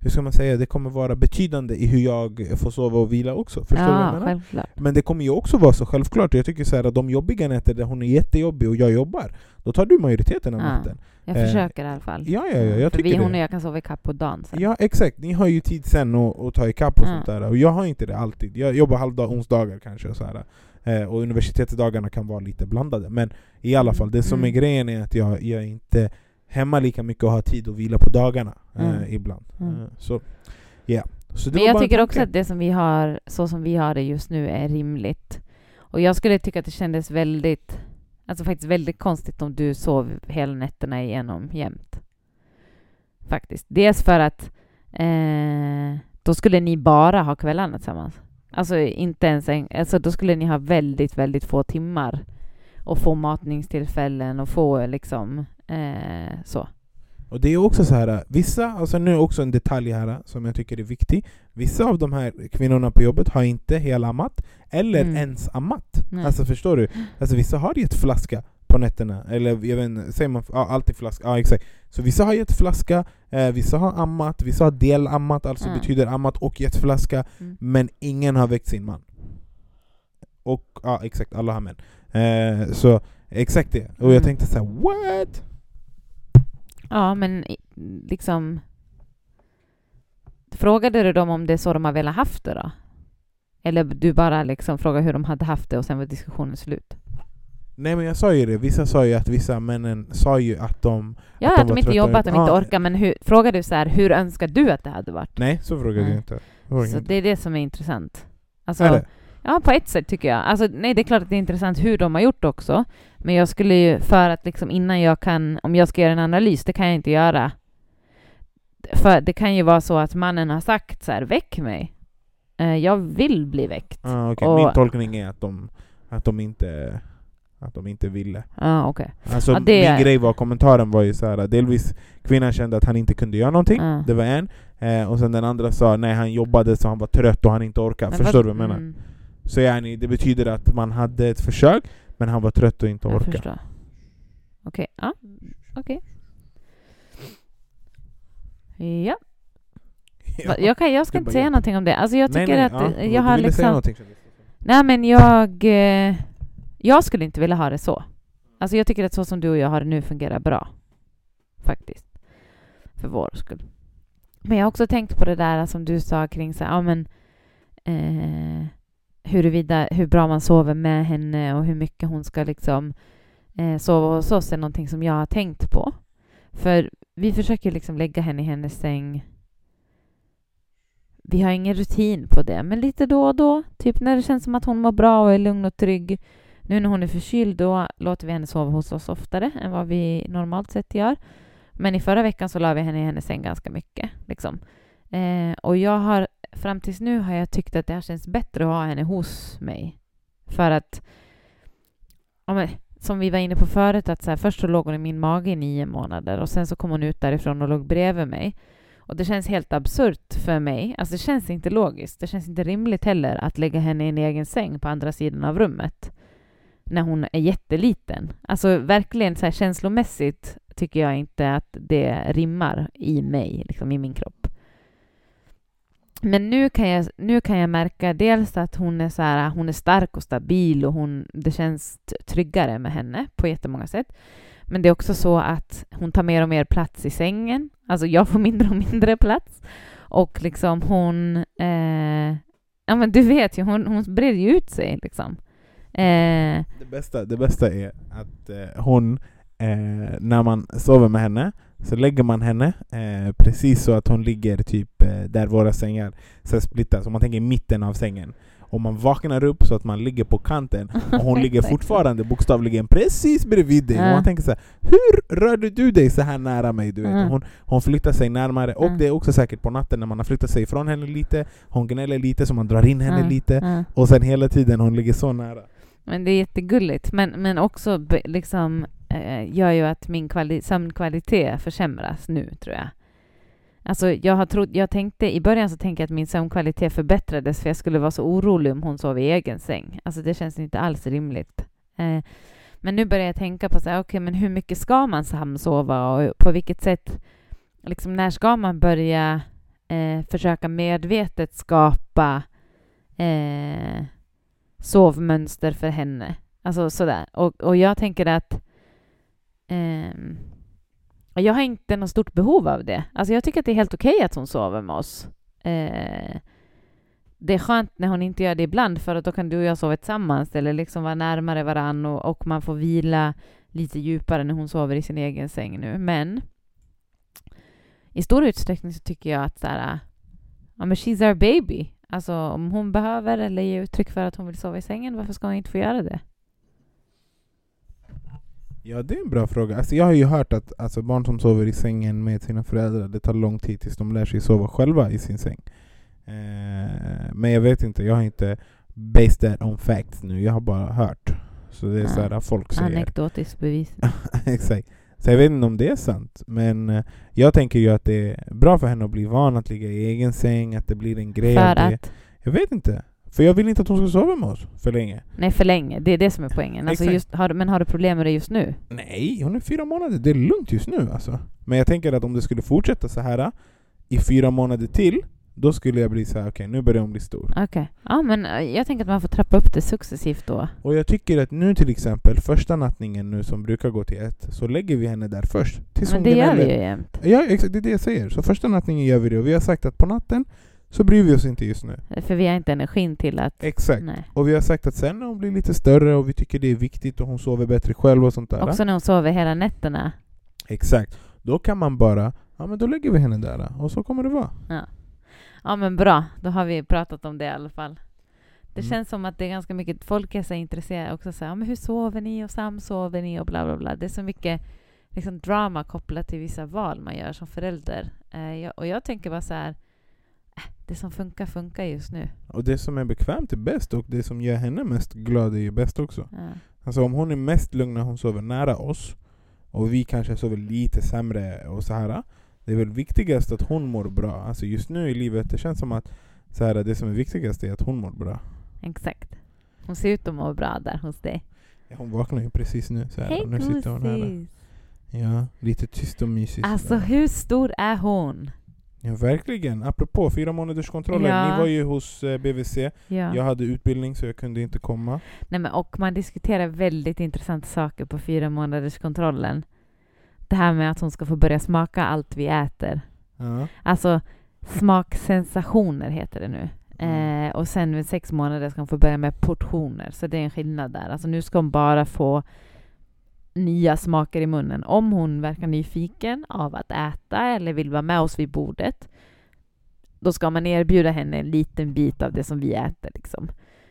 A: hur ska man säga, det kommer vara betydande i hur jag får sova och vila också. Förstår du vad jag
B: Ja,
A: menar?
B: självklart.
A: Men det kommer ju också vara så självklart. Jag tycker så här att de jobbiga nätter där hon är jättejobbig och jag jobbar, då tar du majoriteten av
B: Ja.
A: natten.
B: Jag
A: Eh,
B: försöker i alla fall.
A: Ja, ja, ja, jag
B: För vi, hon
A: det.
B: och jag kan sova ikapp på dagen sen.
A: Ja exakt, ni har ju tid sen att, att ta ikapp och
B: Ja.
A: sånt där. Och jag har inte det alltid. Jag jobbar halvdag, onsdagar kanske. Och, så här. Eh, och universitetsdagarna kan vara lite blandade. Men i alla fall, det som är
B: Mm.
A: grejen är att jag, jag inte hemma lika mycket och har tid att vila på dagarna eh,
B: Mm.
A: ibland.
B: Mm.
A: Eh, så ja. Så
B: Men jag tycker också att det som vi har, så som vi har det just nu, är rimligt. Och jag skulle tycka att det kändes väldigt, alltså faktiskt väldigt konstigt om du sov hela nätterna igenom jämt. Faktiskt. Dels för att eh, då skulle ni bara ha kvällarna tillsammans. Alltså inte ens en, alltså då skulle ni ha väldigt, väldigt få timmar och få matningstillfällen och få liksom eh, så.
A: Och det är också så här, vissa, alltså nu också en detalj här som jag tycker är viktig. Vissa av de här kvinnorna på jobbet har inte helammat eller
B: Mm.
A: ens ammat.
B: Nej.
A: Alltså förstår du? Alltså vissa har gett flaska på nätterna, eller jag vet inte, säger man ja, alltid flaska? Ja exakt. Så vissa har gett flaska, eh, vissa har ammat, vissa har delammat, alltså
B: Mm.
A: betyder ammat och gett flaska,
B: Mm.
A: men ingen har väckt sin man. Och ja exakt, alla har män. Eh, så exakt det. Och jag
B: Mm.
A: tänkte så här: what?
B: Ja, men liksom... Frågade du dem om det är så de har velat haft det då? Eller du bara liksom frågade hur de hade haft det och sen var diskussionen slut?
A: Nej men jag sa ju det, vissa sa ju att vissa männen sa ju att de...
B: Ja,
A: Att
B: att
A: de
B: de,
A: var
B: inte jobbar, att de inte
A: Ja.
B: orkar, men hur, frågade du så här, hur önskar du att det hade varit?
A: Nej, så frågade
B: Nej.
A: jag inte.
B: Så det är det som är intressant. Alltså,
A: det?
B: Ja, på ett sätt tycker jag. Alltså, nej, det är klart att det är intressant hur de har gjort också. Men jag skulle ju, för att liksom innan jag kan, om jag ska göra en analys, det kan jag inte göra. För det kan ju vara så att mannen har sagt så här, väck mig. Eh, jag vill bli väckt.
A: Ah, okej.
B: Och-
A: Min tolkning är att de, att de inte att de inte ville.
B: ah, okej.
A: Alltså
B: Ja, det
A: min grej var, kommentaren var ju så här. delvis kvinnan kände att han inte kunde göra någonting,
B: Ja.
A: det var en. Eh, och sen den andra sa nej han jobbade så han var trött och han inte orkade.
B: Men
A: Förstår
B: fast-
A: du vad jag menar?
B: mm,
A: Så yani, det betyder att man hade ett försök, men han var trött och inte orkade.
B: Okej, ja. Okej. Ja. Va- Jag, kan, jag ska inte säga
A: jag.
B: någonting om det. Alltså jag
A: Nej,
B: tycker
A: nej,
B: att
A: ja,
B: jag har liksom... Nej men jag... Eh, jag skulle inte vilja ha det så. Alltså jag tycker att så som du och jag har det nu fungerar bra. Faktiskt. För vår skull. Men jag har också tänkt på det där som du sa kring så ja men... Eh, huruvida, hur bra man sover med henne och hur mycket hon ska liksom eh, sova hos oss är någonting som jag har tänkt på. För vi försöker liksom lägga henne i hennes säng vi har ingen rutin på det, men lite då och då. Typ när det känns som att hon mår bra och är lugn och trygg. Nu när hon är förkyld, då låter vi henne sova hos oss oftare än vad vi normalt sett gör. Men i förra veckan så la vi henne i hennes säng ganska mycket. Liksom. Eh, och jag har, fram tills nu har jag tyckt att det har känts bättre att ha henne hos mig. För att, ja, men, som vi var inne på förut, att så här, först så låg hon i min mage i nio månader och sen så kom hon ut därifrån och låg bredvid mig. Och det känns helt absurt för mig. Alltså det känns inte logiskt. Det känns inte rimligt heller att lägga henne i en egen säng på andra sidan av rummet när hon är jätteliten. Alltså verkligen så här känslomässigt tycker jag inte att det rimmar i mig, liksom i min kropp. Men nu kan jag, nu kan jag märka dels att hon är, så här, hon är stark och stabil och hon, det känns tryggare med henne på jättemånga sätt. Men det är också så att hon tar mer och mer plats i sängen. Alltså jag får mindre och mindre plats. Och liksom hon... Eh, Ja men du vet ju, hon, hon breder ju ut sig liksom. Eh,
A: Det bästa, det bästa är att eh, hon, eh, när man sover med henne, så lägger man henne eh, precis så att hon ligger typ eh, där våra sängar så splittas. Om man tänker i mitten av sängen. Och man vaknar upp så att man ligger på kanten och hon ligger fortfarande bokstavligen precis bredvid dig. Och
B: Ja.
A: man tänker så här, hur rörde du dig så här nära mig? Du vet?
B: Mm.
A: Hon, hon flyttar sig närmare och
B: Mm.
A: det är också säkert på natten när man har flyttat sig ifrån henne lite, hon gnäller lite så man drar in henne
B: ja,
A: lite
B: ja.
A: och sen hela tiden hon ligger så nära.
B: Men det är jättegulligt. Men, men också liksom, eh, gör ju att min kvali- sömnkvalitet försämras nu, tror jag. Alltså, jag, har trott, jag tänkte, I början så tänkte jag att min sömnkvalitet förbättrades för jag skulle vara så orolig om hon sov i egen säng. Alltså det känns inte alls rimligt. Eh, men nu börjar jag tänka på så här, okay, men hur mycket ska man samsova och på vilket sätt, liksom, när ska man börja eh, försöka medvetet skapa eh, sovmönster för henne. Alltså sådär. Och, och jag tänker att ehm, jag har inte något stort behov av det. Alltså jag tycker att det är helt okej att hon sover med oss. Eh, det är skönt när hon inte gör det ibland för att då kan du och jag sova tillsammans eller liksom vara närmare varann och, och man får vila lite djupare när hon sover i sin egen säng nu. Men i stor utsträckning så tycker jag att så här, ja, men she's our baby. Alltså om hon behöver eller ger uttryck för att hon vill sova i sängen, varför ska hon inte få göra det?
A: Ja, det är en bra fråga. Alltså, jag har ju hört att alltså, barn som sover i sängen med sina föräldrar, det tar lång tid tills de lär sig sova själva i sin säng. Eh, men jag vet inte, jag har inte based that on facts nu, jag har bara hört. Så det är
B: Ja.
A: så här folk säger.
B: Anekdotisk bevis.
A: Exakt. Så jag vet inte om det är sant, men eh, jag tänker ju att det är bra för henne att bli van att ligga i egen säng, att det blir en grej
B: För
A: det.
B: att,
A: Jag vet inte. För jag vill inte att hon ska sova med oss för länge.
B: nej för länge, det är det som är poängen. Alltså
A: Exakt.
B: just, har, men har du problem med det just nu?
A: Nej, hon är fyra månader. Det är lugnt just nu alltså. Men jag tänker att om det skulle fortsätta så här i fyra månader till, då skulle jag bli så här: okej nu börjar hon bli stor.
B: Okej. Ja men eh, jag tänker att man får trappa upp det successivt då.
A: Och jag tycker att nu till exempel, första nattningen nu som brukar gå till ett, så lägger vi henne där först. Tills
B: Men
A: hon
B: det gör vi ju jämt.
A: Ja exakt, det är det jag säger. Så första nattningen gör vi det, och vi har sagt att på natten så bryr vi oss inte just nu.
B: För vi har inte energin till att...
A: Exakt.
B: Nej.
A: Och vi har sagt att sen när hon blir lite större och vi tycker det är viktigt och hon sover bättre själv och sånt där.
B: Också när hon sover hela nätterna.
A: Exakt. Då kan man bara, ja men då lägger vi henne där och så kommer det vara.
B: Ja men bra, då har vi pratat om det i alla fall. Det
A: Mm.
B: känns som att det är ganska mycket, folk är så intresserade också så här, ja, men hur sover ni och samsover ni och bla bla bla. Det är så mycket liksom, drama kopplat till vissa val man gör som förälder. Eh, jag, och jag tänker bara så här, det som funkar funkar just nu.
A: Och det som är bekvämt är bäst och det som gör henne mest glad är ju bäst också.
B: Ja.
A: Alltså om hon är mest lugn när hon sover nära oss och vi kanske sover lite sämre och så här. Det är väl viktigast att hon mår bra. Alltså just nu i livet, det känns som att så här, det som är viktigast är att hon mår bra.
B: Exakt. Hon ser ut att må bra där hos dig.
A: Ja, Hon vaknar ju precis nu. Så här,
B: Hej
A: och nu sitter hon här.
B: gossis!
A: Ja, lite tyst och mysigt.
B: Alltså
A: sådär.
B: hur stor är hon?
A: Ja, verkligen. Apropå fyra månaders kontroller.
B: Ja.
A: Ni var ju hos eh, BVC.
B: Ja.
A: Jag hade utbildning så jag kunde inte komma.
B: Nej, men, och man diskuterar väldigt intressanta saker på fyra månaders kontrollen. Det här med att hon ska få börja smaka allt vi äter.
A: Ja.
B: Alltså smaksensationer heter det nu.
A: Mm.
B: Eh, och sen vid sex månader ska hon få börja med portioner. Så det är en skillnad där. Alltså nu ska hon bara få nya smaker i munnen. Om hon verkar nyfiken av att äta eller vill vara med oss vid bordet, då ska man erbjuda henne en liten bit av det som vi äter. Liksom.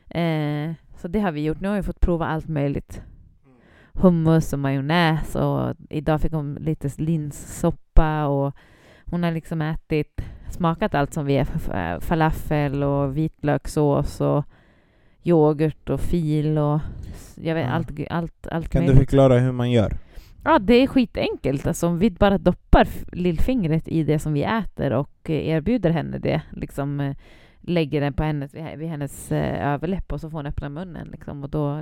B: Eh, så det har vi gjort. Nu har vi fått prova allt möjligt. Hummus och majonnäs och idag fick hon lite linssoppa och hon har liksom ätit, smakat allt som vi är. Eh, falafel och vitlökssås och yoghurt och fil och jag vet, allt, allt, allt
A: Kan du
B: möjligt.
A: förklara hur man gör?
B: Ja, det är skitenkelt. Alltså, om vi bara doppar lillfingret i det som vi äter och eh, erbjuder henne det, liksom eh, lägger den på hennes, vid hennes eh, överläpp och så får hon öppna munnen liksom, och då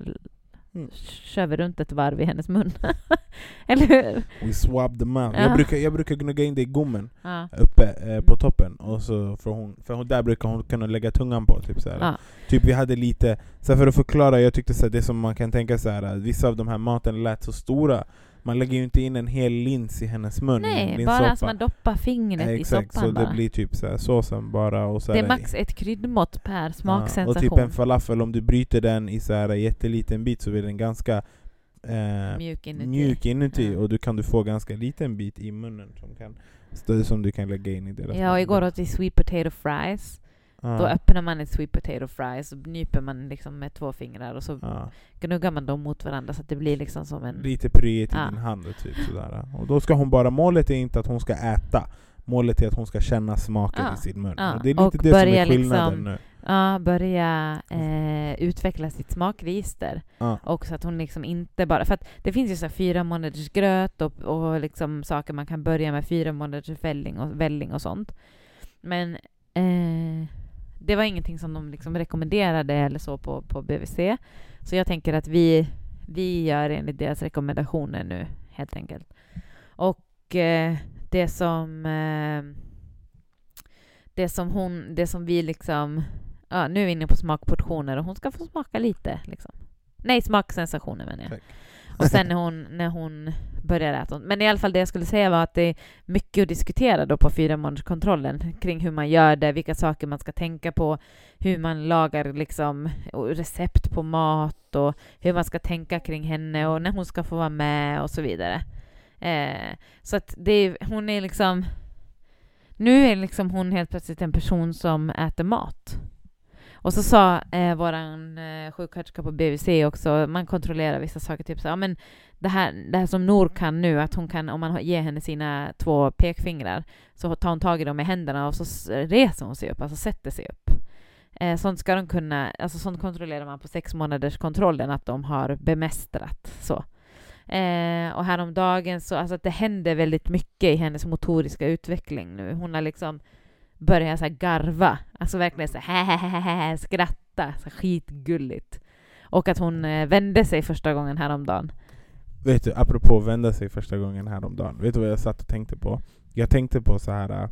A: Mm.
B: kör vi runt ett varv i hennes mun. Eller hur?
A: We swap them out.
B: Ja.
A: Jag, brukar, jag brukar gnugga in det i gommen
B: Ja.
A: uppe eh, på toppen. Och så får hon, för hon, där brukar hon kunna lägga tungan på. Typ.
B: Ja.
A: typ vi hade lite, så för att förklara, jag tyckte så här, det som man kan tänka så här, att vissa av de här maten lät så stora. Man lägger ju inte in en hel lins i hennes mun i
B: Nej, bara att man doppar fingret i
A: Exakt,
B: soppan
A: så
B: bara.
A: det blir typ så här såsen bara och så
B: det är max ett kryddmått per
A: Ja,
B: smaksensation.
A: och typ en falafel, om du bryter den i så här jätteliten bit så blir den ganska eh,
B: mjuk inuti.
A: mjuk inuti
B: Ja.
A: och du kan du få ganska liten bit i munnen som, kan, som du kan lägga in i deras
B: Ja, och igår åt vi sweet potato fries.
A: Ja.
B: Då öppnar man ett sweet potato fries och nyper man liksom med två fingrar och så
A: Ja.
B: gnuggar man dem mot varandra så att det blir liksom som en...
A: Lite pryigt i
B: Ja.
A: din hand och typ sådär. Och då ska hon bara, målet är inte att hon ska äta. Målet är att hon ska känna smaken i sin mun. Och det är lite
B: Och
A: det som är skillnaden
B: liksom-
A: nu.
B: Ja, börja eh, utveckla sitt smakregister.
A: Ja.
B: Och så att hon liksom inte bara... För att det finns ju så fyra månaders gröt och, och liksom saker man kan börja med, fyra månaders välling och, välling och sånt. Men eh, det var ingenting som de liksom rekommenderade eller så på, på BVC. Så jag tänker att vi, vi gör enligt deras rekommendationer nu, helt enkelt. Och eh, det som... Eh, det som hon... Det som vi liksom... Ja, nu är vi inne på smakportioner och hon ska få smaka lite. Liksom. Nej, smaksensationer menar jag.
A: Tack.
B: Och sen när hon, när hon börjar äta. Men i alla fall det jag skulle säga var att det är mycket att diskutera då på fyra månaderskontrollen kring hur man gör det, vilka saker man ska tänka på, hur man lagar liksom recept på mat och hur man ska tänka kring henne och när hon ska få vara med och så vidare. Eh, så att det är, hon är liksom... Nu är liksom hon helt plötsligt en person som äter mat. Och så sa eh, vår eh, sjuksköterska på BVC också, man kontrollerar vissa saker, typ så ja, men det här, det här som Nor kan nu, att hon kan, om man ger henne sina två pekfingrar, så tar hon tag i dem med händerna och så reser hon sig upp, alltså sätter sig upp. Eh, sånt ska de kunna, alltså sånt kontrollerar man på sex månaders kontrollen, att de har bemästrat. Så. Eh, och häromdagen så, alltså att det händer väldigt mycket i hennes motoriska utveckling nu. Hon har liksom börjat så här garva, alltså verkligen så här skratta, så skitgulligt. Och att hon eh, vände sig första gången häromdagen.
A: Vet du, apropå vända sig första gången häromdagen. Vet du vad jag satt och tänkte på? Jag tänkte på så här.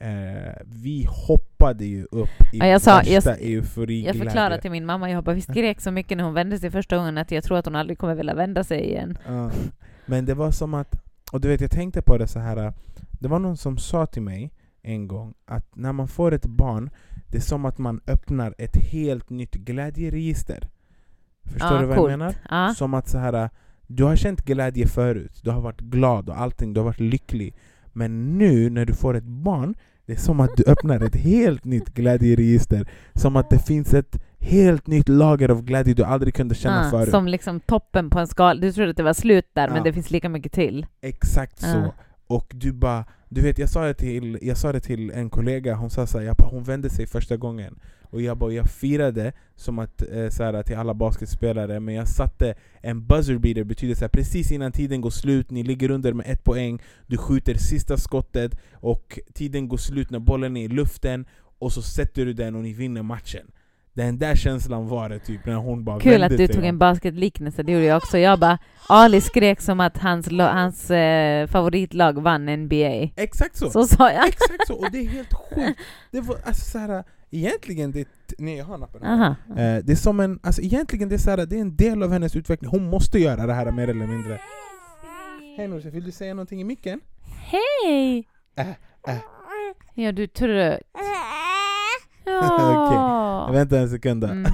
A: Eh, vi hoppade ju upp i
B: Ja, jag sa-
A: värsta
B: jag-
A: euforiglädje.
B: Jag förklarade till min mamma, jag bara, vi skrek så mycket när hon vände sig första gången att jag tror att hon aldrig kommer vilja vända sig igen.
A: Ja. Men det var som att, och du vet jag tänkte på det så här. Det var någon som sa till mig en gång att när man får ett barn, det är som att man öppnar ett helt nytt glädjeregister. Förstår
B: ja,
A: du vad
B: coolt.
A: jag menar?
B: Ja.
A: Som att så här, du har känt glädje förut, du har varit glad och allting, du har varit lycklig. Men nu när du får ett barn, det är som att du öppnar ett helt nytt glädjeregister. Som att det finns ett helt nytt lager av glädje du aldrig kunde känna
B: Ja,
A: förut.
B: som liksom toppen på en skala. Du trodde att det var slut där, men det finns lika mycket till.
A: Exakt så. Och du bara, du vet jag sa det till, jag sa det till en kollega, hon sa såhär, jag bara, hon vände sig första gången. Och jag bara, jag firade som att, eh, såhär, till alla basketspelare, men jag satte en buzzer beater, betyder såhär, precis innan tiden går slut, ni ligger under med ett poäng, du skjuter sista skottet och tiden går slut när bollen är i luften, och så sätter du den och ni vinner matchen. Den där känslan var det typ när hon bara
B: Kul att du tog en basketliknelse, det gjorde jag också. Jag bara, Ali skrek som att hans, hans eh, favoritlag vann NBA.
A: Exakt så!
B: Så sa jag.
A: Exakt så, och det är helt sjukt. Det var alltså såhär, egentligen, det, nej jag har nappen.
B: Aha.
A: Eh, Det är som en, alltså egentligen det är, såhär, det är en del av hennes utveckling, hon måste göra det här mer eller mindre. Hej Nooshi, vill du säga någonting i micken?
B: Hej!
A: Äh, äh.
B: Ja, du är trött.
A: Okej.
B: Ja.
A: Vänta en sekund då.
B: Mm.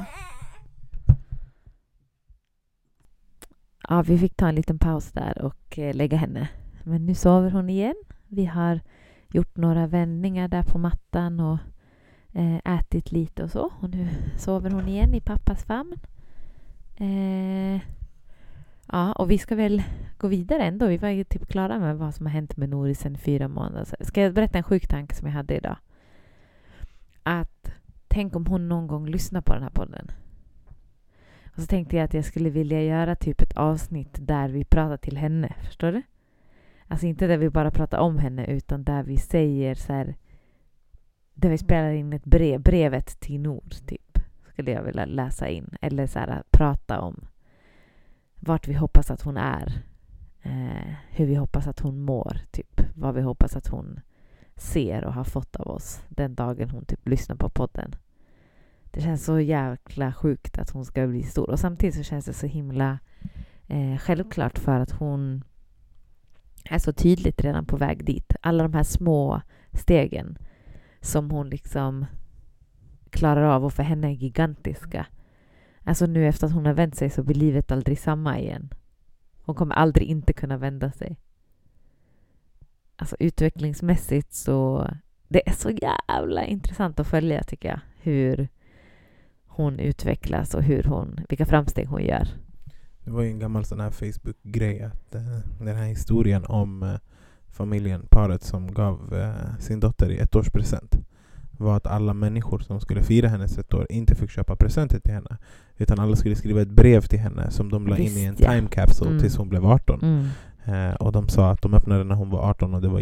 B: Ja, vi fick ta en liten paus där och eh, lägga henne. Men nu sover hon igen. Vi har gjort några vändningar där på mattan och eh, ätit lite och så. Och nu sover hon igen i pappas famn. Eh, ja, och vi ska väl gå vidare ändå. Vi var ju typ klara med vad som har hänt med Nori sedan fyra månader. sedan. Ska jag berätta en sjuk tanke som jag hade idag? Att tänk om hon någon gång lyssnar på den här podden. Och så tänkte jag att jag skulle vilja göra typ ett avsnitt där vi pratar till henne. Förstår du? Alltså inte där vi bara pratar om henne utan där vi säger så här. Där vi spelar in ett brev, brevet till Nord typ. Skulle jag vilja läsa in. Eller så här prata om vart vi hoppas att hon är. Eh, hur vi hoppas att hon mår typ. Vad vi hoppas att hon ser och har fått av oss den dagen hon typ lyssnar på podden. Det känns så jäkla sjukt att hon ska bli stor och samtidigt så känns det så himla eh, självklart för att hon är så tydligt redan på väg dit. Alla de här små stegen som hon liksom klarar av och för henne är gigantiska. Alltså nu efter att hon har vänt sig så blir livet aldrig samma igen. Hon kommer aldrig inte kunna vända sig. Alltså utvecklingsmässigt så... Det är så jävla intressant att följa tycker jag. Hur hon utvecklas och hur hon, vilka framsteg hon gör.
A: Det var ju en gammal sån här Facebook-grej att uh, den här historien om uh, familjen, paret som gav uh, sin dotter i ettårspresent var att alla människor som skulle fira hennes ett år inte fick köpa presenter till henne. Utan alla skulle skriva ett brev till henne som de la in i en
B: ja.
A: time capsule
B: Mm.
A: tills hon blev 18.
B: Mm.
A: Eh, och de sa att de öppnade när hon var 18 och det var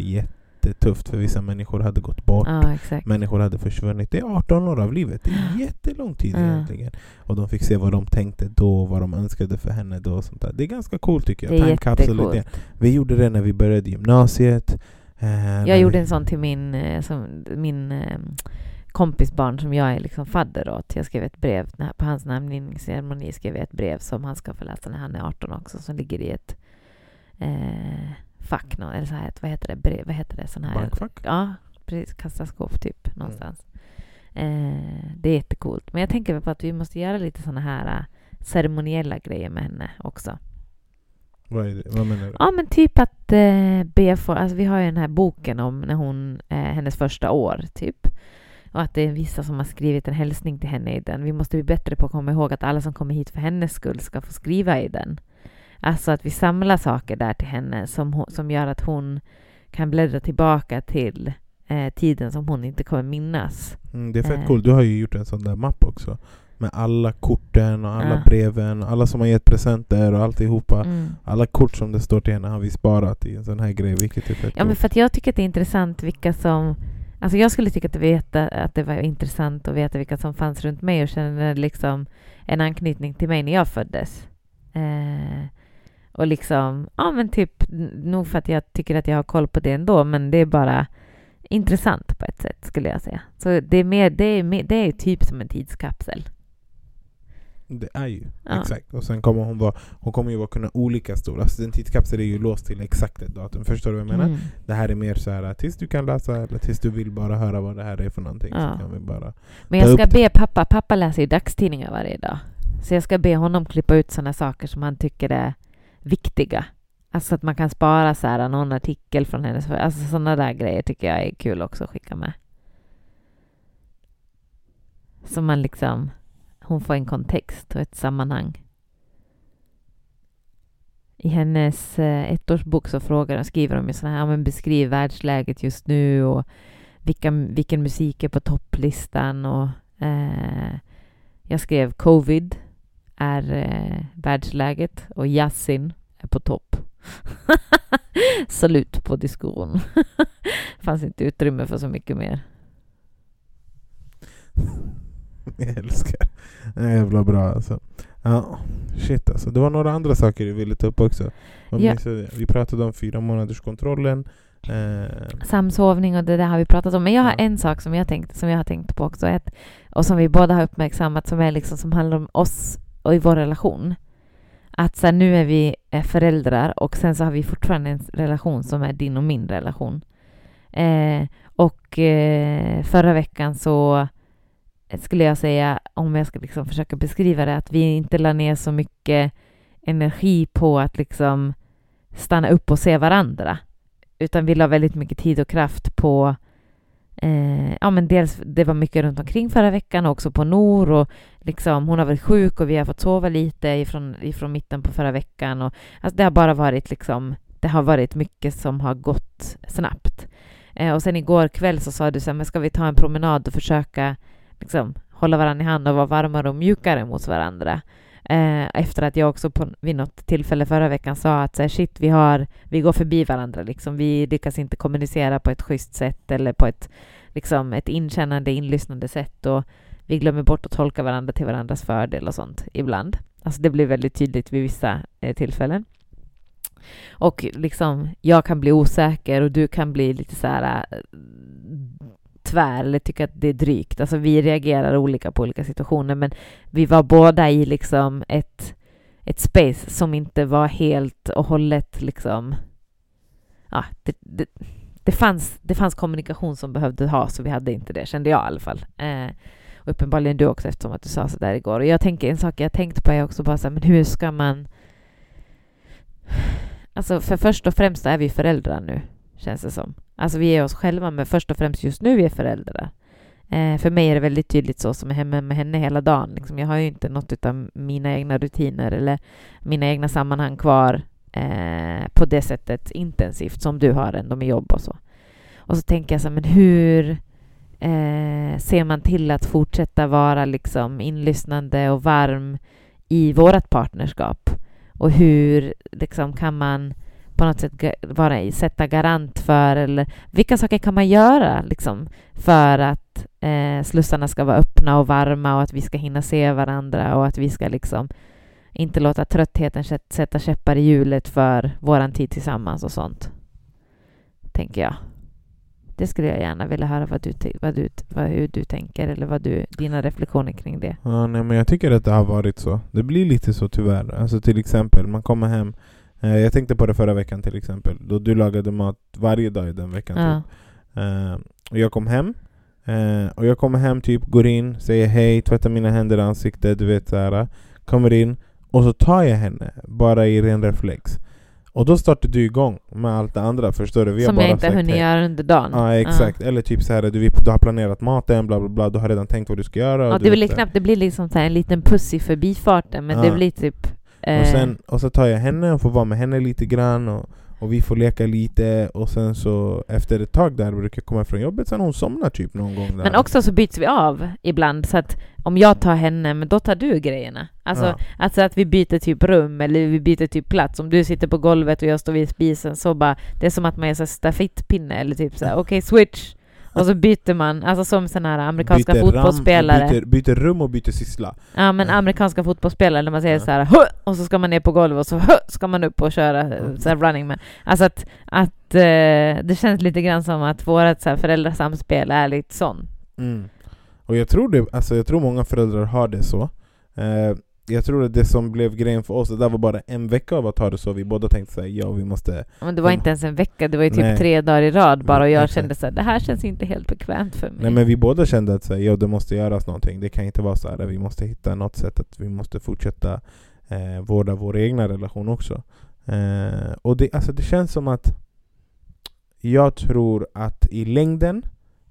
A: jättetufft för vissa människor hade gått bort.
B: Ja.
A: Människor hade försvunnit. Det är 18 år av livet. Det är jättelång tid
B: Ja.
A: egentligen. Och de fick se vad de tänkte då, vad de önskade för henne då. Och sånt där. Det är ganska coolt tycker jag.
B: Det är
A: Time. Vi gjorde det när vi började gymnasiet. Eh,
B: Jag gjorde
A: vi-
B: en sån till min, eh, som, min eh, kompis barn som jag är liksom fadder åt. Jag skrev ett brev, på hans namngivningsceremoni skrev jag ett brev som han ska få läsa när han är 18 också, som ligger i ett eh, fack, nå- eller så här, vad heter det, vad heter det, sån här,
A: Bankfack?
B: ja, precis, kassaskåp typ, någonstans. Eh, det är jättecoolt. Men jag tänker på att vi måste göra lite såna här eh, ceremoniella grejer med henne också.
A: Vad, är det? vad menar du?
B: Ja, men typ att eh, be för, alltså vi har ju den här boken om när hon, eh, hennes första år, typ. Och att det är vissa som har skrivit en hälsning till henne i den. Vi måste bli bättre på att komma ihåg att alla som kommer hit för hennes skull ska få skriva i den. Alltså att vi samlar saker där till henne som, som gör att hon kan bläddra tillbaka till eh, tiden som hon inte kommer minnas.
A: Mm, det är fett
B: Eh.
A: coolt. Du har ju gjort en sån där mapp också. Med alla korten och alla
B: Ja.
A: breven, alla som har gett presenter och alltihopa.
B: Mm.
A: Alla kort som det står till henne har vi sparat i en sån här grej, vilket är fett
B: Ja, men för att jag tycker att det är intressant vilka som... Alltså jag skulle tycka att, veta, att det var intressant att veta vilka som fanns runt mig och känna liksom en anknytning till mig när jag föddes. Eh, och liksom, ja men typ, nog för att jag tycker att jag har koll på det ändå, men det är bara intressant på ett sätt skulle jag säga. Så det är, mer, det är, mer, det är typ som en tidskapsel.
A: Det är ju,
B: Ja.
A: exakt. Och sen kommer hon vara, hon kommer ju vara kunna olika stor. Alltså en tidskapsel är ju låst till exakt ett datum. Förstår du vad jag menar?
B: Mm.
A: Det här är mer så här tills du kan läsa eller tills du vill bara höra vad det här är för någonting.
B: Ja.
A: Så kan vi bara...
B: Men jag ska
A: upp det.
B: be pappa, pappa läser ju dagstidningar varje dag. Så jag ska be honom klippa ut sådana saker som han tycker är viktiga. Alltså att man kan spara så här, någon artikel från hennes... Alltså sådana där grejer tycker jag är kul också att skicka med. Så man liksom... Hon får en kontext och ett sammanhang. I hennes eh, ettårsbok så frågar hon, skriver de ju sådana här, ja, men beskriv världsläget just nu och vilka, vilken musik är på topplistan och eh, jag skrev covid är eh, världsläget och Yasin är på topp. Slut på diskussion. fanns inte utrymme för så mycket mer.
A: Jag älskar. Det är jävla bra alltså. Ja, shit alltså. Det var några andra saker du ville ta upp också.
B: Ja.
A: Vi pratade om fyra månaders kontrollen. Eh,
B: Samsovning och det där har vi pratat om. Men jag har
A: Ja.
B: en sak som jag, tänkt, som jag har tänkt på också. Ett, och som vi båda har uppmärksammat som, är liksom, som handlar om oss och i vår relation. Att så här, nu är vi eh, föräldrar och sen så har vi fortfarande en relation som är din och min relation. Eh, och eh, förra veckan så skulle jag säga, om jag ska liksom försöka beskriva det, att vi inte la ner så mycket energi på att liksom stanna upp och se varandra. Utan vi la väldigt mycket tid och kraft på eh, ja, men dels det var mycket runt omkring förra veckan och också på Nor och liksom, hon har varit sjuk och vi har fått sova lite ifrån, ifrån mitten på förra veckan. Och, alltså, det har bara varit liksom, det har varit mycket som har gått snabbt. Eh, och sen igår kväll så sa du så här, men ska vi ta en promenad och försöka liksom, hålla varandra i hand och vara varmare och mjukare mot varandra. Eh, efter att jag också på, vid något tillfälle förra veckan sa att så här, shit, vi, har, vi går förbi varandra. Liksom. Vi lyckas inte kommunicera på ett schysst sätt eller på ett, liksom, ett inkännande, inlyssnande sätt. Och vi glömmer bort att tolka varandra till varandras fördel och sånt ibland. Alltså det blir väldigt tydligt vid vissa eh, tillfällen. Och liksom, jag kan bli osäker och du kan bli lite så här eh, tvär eller tycka att det är drygt. Alltså vi reagerar olika på olika situationer men vi var båda i liksom ett, ett space som inte var helt och hållet liksom ja, det, det, det, fanns, det fanns kommunikation som behövde ha, så vi hade inte det, kände jag i alla fall. Eh, och uppenbarligen du också, eftersom att du sa så där igår. Och jag tänker, en sak jag tänkt på är också bara så här, men hur ska man... Alltså, för först och främst är vi föräldrar nu, känns det som. Alltså, vi är oss själva, men först och främst just nu är vi föräldrar. Eh, för mig är det väldigt tydligt så som är hemma med henne hela dagen. Liksom, jag har ju inte något av mina egna rutiner eller mina egna sammanhang kvar eh, på det sättet intensivt som du har ändå med jobb och så. Och så tänker jag så här, men hur eh, ser man till att fortsätta vara liksom inlyssnande och varm i vårt partnerskap? Och hur liksom, kan man på något sätt vara, sätta garant för, eller vilka saker kan man göra liksom, för att eh, slussarna ska vara öppna och varma och att vi ska hinna se varandra och att vi ska liksom inte låta tröttheten sätta käppar i hjulet för vår tid tillsammans och sånt. Tänker jag. Det skulle jag gärna vilja höra vad du, vad du, vad, hur du tänker eller vad du, dina reflektioner kring det.
A: Ja, nej, men jag tycker att det har varit så. Det blir lite så tyvärr. Alltså till exempel, man kommer hem. Eh, jag tänkte på det förra veckan till exempel. Då du lagade mat varje dag i den veckan. Ja. Typ. Eh, och jag kom hem. Eh, och jag kommer hem, typ går in, säger hej, tvättar mina händer i ansiktet, du vet såhär. Kommer in, och så tar jag henne, bara i ren reflex. Och då startar du igång med allt det andra, förstår du?
B: Vi Som jag inte hunnit göra under dagen?
A: Ja, exakt. Uh. Eller typ så här, du, du har planerat maten, bla bla bla, du har redan tänkt vad du ska göra.
B: Ja, det blir knappt, det blir liksom så en liten puss i förbifarten, men det blir typ...
A: Eh... Och, sen, och så tar jag henne och får vara med henne lite grann, och och vi får leka lite och sen så efter ett tag där brukar jag komma från jobbet sen hon somnar typ någon gång där.
B: Men också så byts vi av ibland så att om jag tar henne, men då tar du grejerna. Alltså, ja. alltså att vi byter typ rum eller vi byter typ plats. Om du sitter på golvet och jag står vid spisen så bara, det är som att man är så stafettpinne eller typ så okej okay, switch. Och så byter man, alltså som sådana här amerikanska byter fotbollsspelare.
A: Ram, byter, byter, rum och byter syssla.
B: Ja men ja. amerikanska fotbollsspelare, när man säger ja. så här och så ska man ner på golvet och så ska man upp och köra så här running man. Alltså att, att eh, det känns lite grann som att vårt så här, föräldrasamspel är lite sån.
A: Mm. Och jag tror, det, alltså jag tror många föräldrar har det så. Eh, jag tror att det som blev grejen för oss, det där var bara en vecka av att ha det så, vi båda tänkte såhär, ja vi måste...
B: Men det var inte ens en vecka, det var ju typ Nej. tre dagar i rad bara, och jag kände såhär, det här känns inte helt bekvämt för mig.
A: Nej men vi båda kände att såhär, ja, det måste göras någonting, det kan inte vara så här, vi måste hitta något sätt att vi måste fortsätta eh, vårda vår egna relation också. Eh, och det, alltså, det känns som att jag tror att i längden,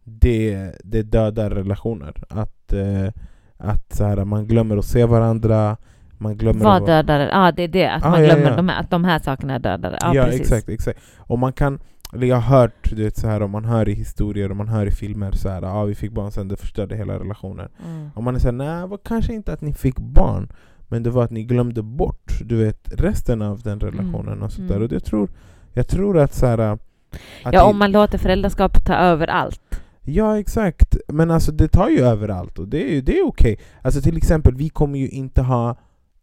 A: det, det dödar relationer. Att... Eh, att så här, man glömmer att se varandra. Man glömmer
B: Vad dödar det? Ja, det är det. Att ah, man glömmer ja, ja. De här, att de här sakerna är dödade.
A: Ja, ja exakt, exakt. Och man kan, jag har hört, du vet, så här, om man hör i historier och man hör i filmer så här, ah, vi fick barn sen det förstörde hela relationen. Mm. Och man är såhär, nej, var kanske inte att ni fick barn, men det var att ni glömde bort du vet, resten av den relationen. Mm. och sånt mm. Och jag tror, jag tror att så här, att
B: Ja, om man låter föräldraskap ta över allt.
A: Ja exakt, men alltså det tar ju överallt och det är, det är okej. Okay. Alltså till exempel, vi kommer ju inte ha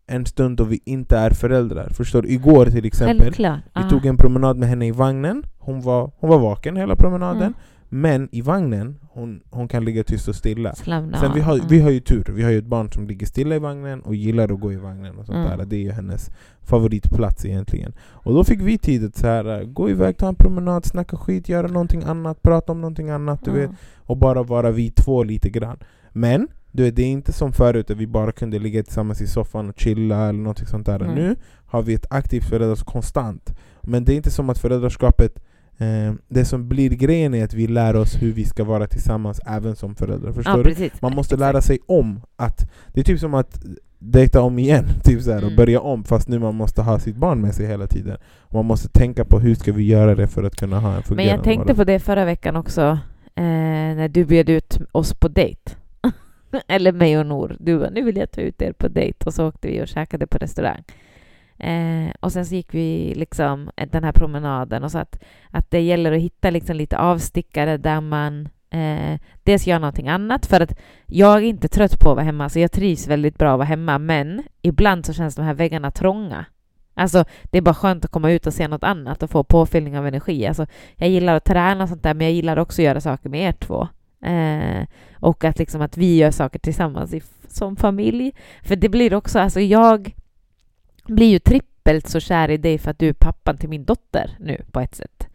A: en stund då vi inte är föräldrar. Förstår du? Igår till exempel, vi tog en promenad med henne i vagnen. Hon var, hon var vaken hela promenaden. Mm. Men i vagnen, hon, hon kan ligga tyst och stilla.
B: Slavna.
A: Sen vi har, mm. vi har ju tur, vi har ju ett barn som ligger stilla i vagnen och gillar att gå i vagnen. och sånt mm. där. Det är ju hennes favoritplats egentligen. Och då fick vi tid att så här, gå iväg, ta en promenad, snacka skit, göra någonting annat, prata om någonting annat. Du mm. vet, och bara vara vi två lite grann. Men du vet, det är inte som förut, där vi bara kunde ligga tillsammans i soffan och chilla eller någonting sånt där. Mm. Nu har vi ett aktivt föräldraskap konstant. Men det är inte som att föräldraskapet Eh, det som blir grejen är att vi lär oss hur vi ska vara tillsammans även som föräldrar. Förstår ja, du? Man måste lära sig om att... Det är typ som att dejta om igen, typ så här, mm. och börja om fast nu man måste ha sitt barn med sig hela tiden. Man måste tänka på hur ska vi göra det för att kunna ha en fungerande
B: Men jag tänkte vardag. på det förra veckan också, eh, när du bjöd ut oss på dejt. Eller mig och Nor. Du bara, nu vill jag ta ut er på dejt. Och så åkte vi och käkade på restaurang. Eh, och sen så gick vi liksom den här promenaden och så att, att det gäller att hitta liksom lite avstickare där man eh, dels gör någonting annat för att jag är inte trött på att vara hemma, så jag trivs väldigt bra att vara hemma, men ibland så känns de här väggarna trånga. Alltså, det är bara skönt att komma ut och se något annat och få påfyllning av energi. Alltså, jag gillar att träna och sånt där, men jag gillar också att göra saker med er två. Eh, och att, liksom, att vi gör saker tillsammans i, som familj. För det blir också, alltså jag blir ju trippelt så kär i dig för att du är pappan till min dotter nu på ett sätt.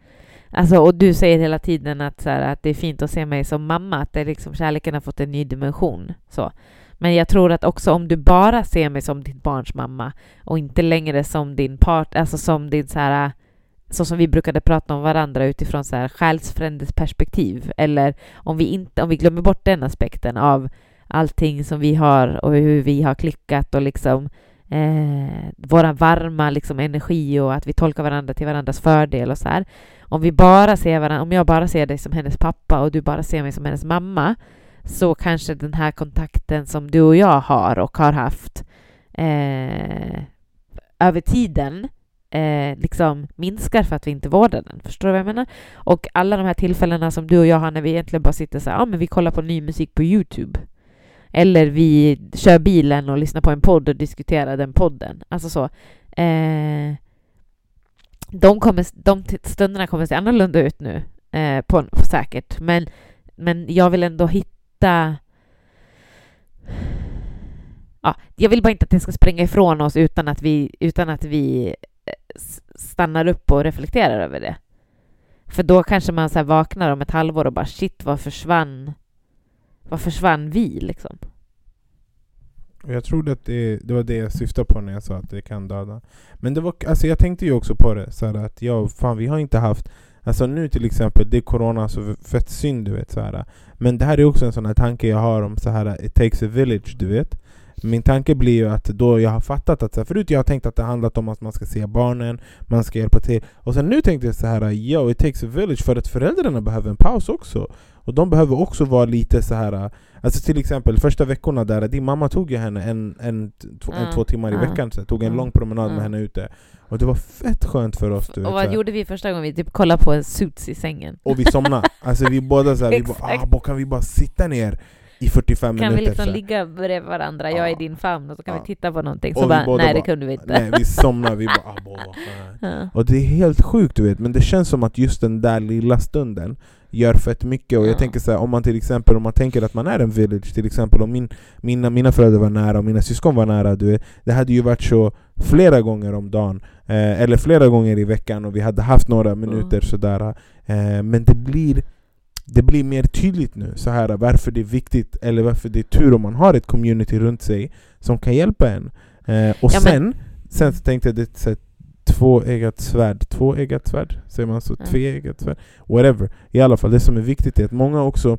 B: Alltså, och du säger hela tiden att, så här, att det är fint att se mig som mamma, att det är liksom, kärleken har fått en ny dimension. Så. Men jag tror att också om du bara ser mig som ditt barns mamma och inte längre som din part, alltså som din så här, så som vi brukade prata om varandra utifrån så här själsfrändes perspektiv, eller om vi, inte, om vi glömmer bort den aspekten av allting som vi har och hur vi har klickat och liksom eh, våra varma liksom, energi och att vi tolkar varandra till varandras fördel och så här. Om vi bara ser varandra, om jag bara ser dig som hennes pappa och du bara ser mig som hennes mamma så kanske den här kontakten som du och jag har och har haft eh, över tiden eh, liksom minskar för att vi inte vårdar den. Förstår du vad jag menar? Och alla de här tillfällena som du och jag har när vi egentligen bara sitter så här, ja men vi kollar på ny musik på Youtube. Eller vi kör bilen och lyssnar på en podd och diskuterar den podden. Alltså så. Eh, de, kommer, de stunderna kommer se annorlunda ut nu, eh, på, på, säkert. Men, men jag vill ändå hitta... Ja, jag vill bara inte att det ska springa ifrån oss utan att vi, utan att vi eh, stannar upp och reflekterar över det. För då kanske man så vaknar om ett halvår och bara shit, vad försvann var försvann vi liksom?
A: Jag tror att det, det var det jag syftade på när jag sa att det kan döda. Men det var, alltså jag tänkte ju också på det, så att ja, fan, vi har inte haft Alltså nu till exempel, det är corona, så fett synd du vet. Så här. Men det här är också en sån här tanke jag har om så här, it takes a village, du vet. Min tanke blir ju att då jag har fattat att, så här, förut jag har tänkt att det handlat om att man ska se barnen, man ska hjälpa till. Och sen nu tänkte jag så här, yo it takes a village för att föräldrarna behöver en paus också. Och de behöver också vara lite så här. Alltså till exempel första veckorna där, din mamma tog ju henne en, en, två, en, två timmar i veckan, så tog en lång promenad med henne ute. Och det var fett skönt för oss.
B: Du vet, och vad gjorde vi första gången? Vi typ kollade på en Suits i sängen.
A: Och vi somnade. Alltså vi båda såhär, vi bara, ah, kan vi bara sitta ner i 45
B: kan
A: minuter.
B: Kan vi liksom
A: så.
B: ligga bredvid varandra, jag är i din famn, och så kan ja. vi titta på någonting. Så bara, nej det kunde vi inte.
A: Nej, vi somnade, vi bara, ah, boh, ja. Och det är helt sjukt du vet, men det känns som att just den där lilla stunden gör fett mycket. Och jag ja. tänker så här, om man till exempel om man tänker att man är en village, till exempel om min, mina, mina föräldrar var nära och mina syskon var nära, du vet, det hade ju varit så flera gånger om dagen, eh, eller flera gånger i veckan, och vi hade haft några minuter mm. sådär. Eh, men det blir det blir mer tydligt nu så här varför det är viktigt, eller varför det är tur om man har ett community runt sig som kan hjälpa en. Eh, och ja, sen, sen så tänkte jag det är tvåeggat svärd, tvåeggat svärd, säger man så? Mm. Tveeggat svärd? Whatever. I alla fall, det som är viktigt är att många också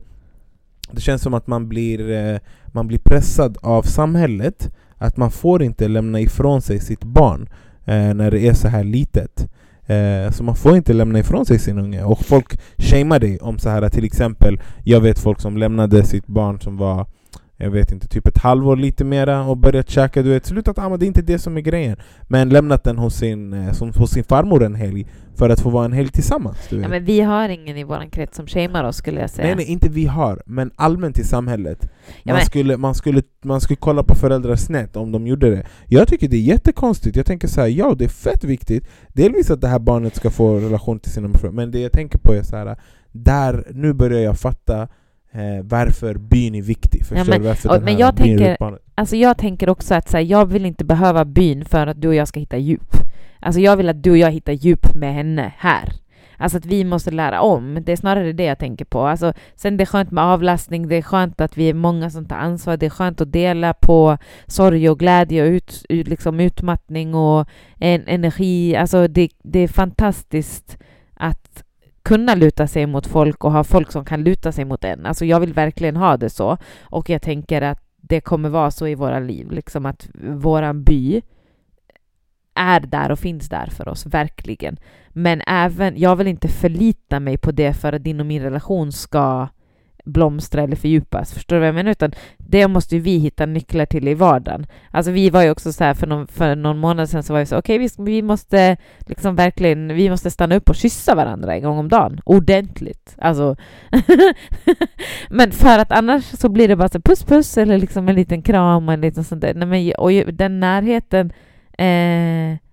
A: det känns som att man blir, eh, man blir pressad av samhället att man får inte lämna ifrån sig sitt barn eh, när det är så här litet. Eh, så man får inte lämna ifrån sig sin unge. Och folk shamear dig om så här till exempel, jag vet folk som lämnade sitt barn som var jag vet inte, typ ett halvår lite mera och börjat käka, du vet, slutat amma, det är inte det som är grejen. Men lämnat den hos sin, eh, som, hos sin farmor en helg för att få vara en helg tillsammans.
B: Ja, men vi har ingen i vår krets som shamear oss skulle jag säga.
A: Nej, nej, inte vi har, men allmänt i samhället. Man, ja, skulle, man, skulle, man skulle kolla på föräldrar snett om de gjorde det. Jag tycker det är jättekonstigt, jag tänker så här, ja det är fett viktigt, delvis att det här barnet ska få relation till sina föräldrar, men det jag tänker på är så här, där, nu börjar jag fatta eh, varför byn är viktig. Förstår ja, men, varför
B: och, men jag, tänker, alltså jag tänker också att så här, jag vill inte behöva byn för att du och jag ska hitta djup. Alltså jag vill att du och jag hittar djup med henne här. Alltså att vi måste lära om. Det är snarare det jag tänker på. Alltså, sen det är skönt med avlastning, det är skönt att vi är många som tar ansvar, det är skönt att dela på sorg och glädje och ut, liksom utmattning och en, energi. Alltså det, det är fantastiskt att kunna luta sig mot folk och ha folk som kan luta sig mot en. Alltså jag vill verkligen ha det så. Och jag tänker att det kommer vara så i våra liv, liksom att våran by är där och finns där för oss, verkligen. Men även, jag vill inte förlita mig på det för att din och min relation ska blomstra eller fördjupas. Förstår du vad jag menar? Utan det måste ju vi hitta nycklar till i vardagen. Alltså vi var ju också så här för någon, för någon månad sedan så var vi så okej, okay, vi, vi måste liksom verkligen, vi måste stanna upp och kyssa varandra en gång om dagen. Ordentligt. Alltså. men för att annars så blir det bara så puss puss eller liksom en liten kram och en liten sånt där. Nej, men, och den närheten eh,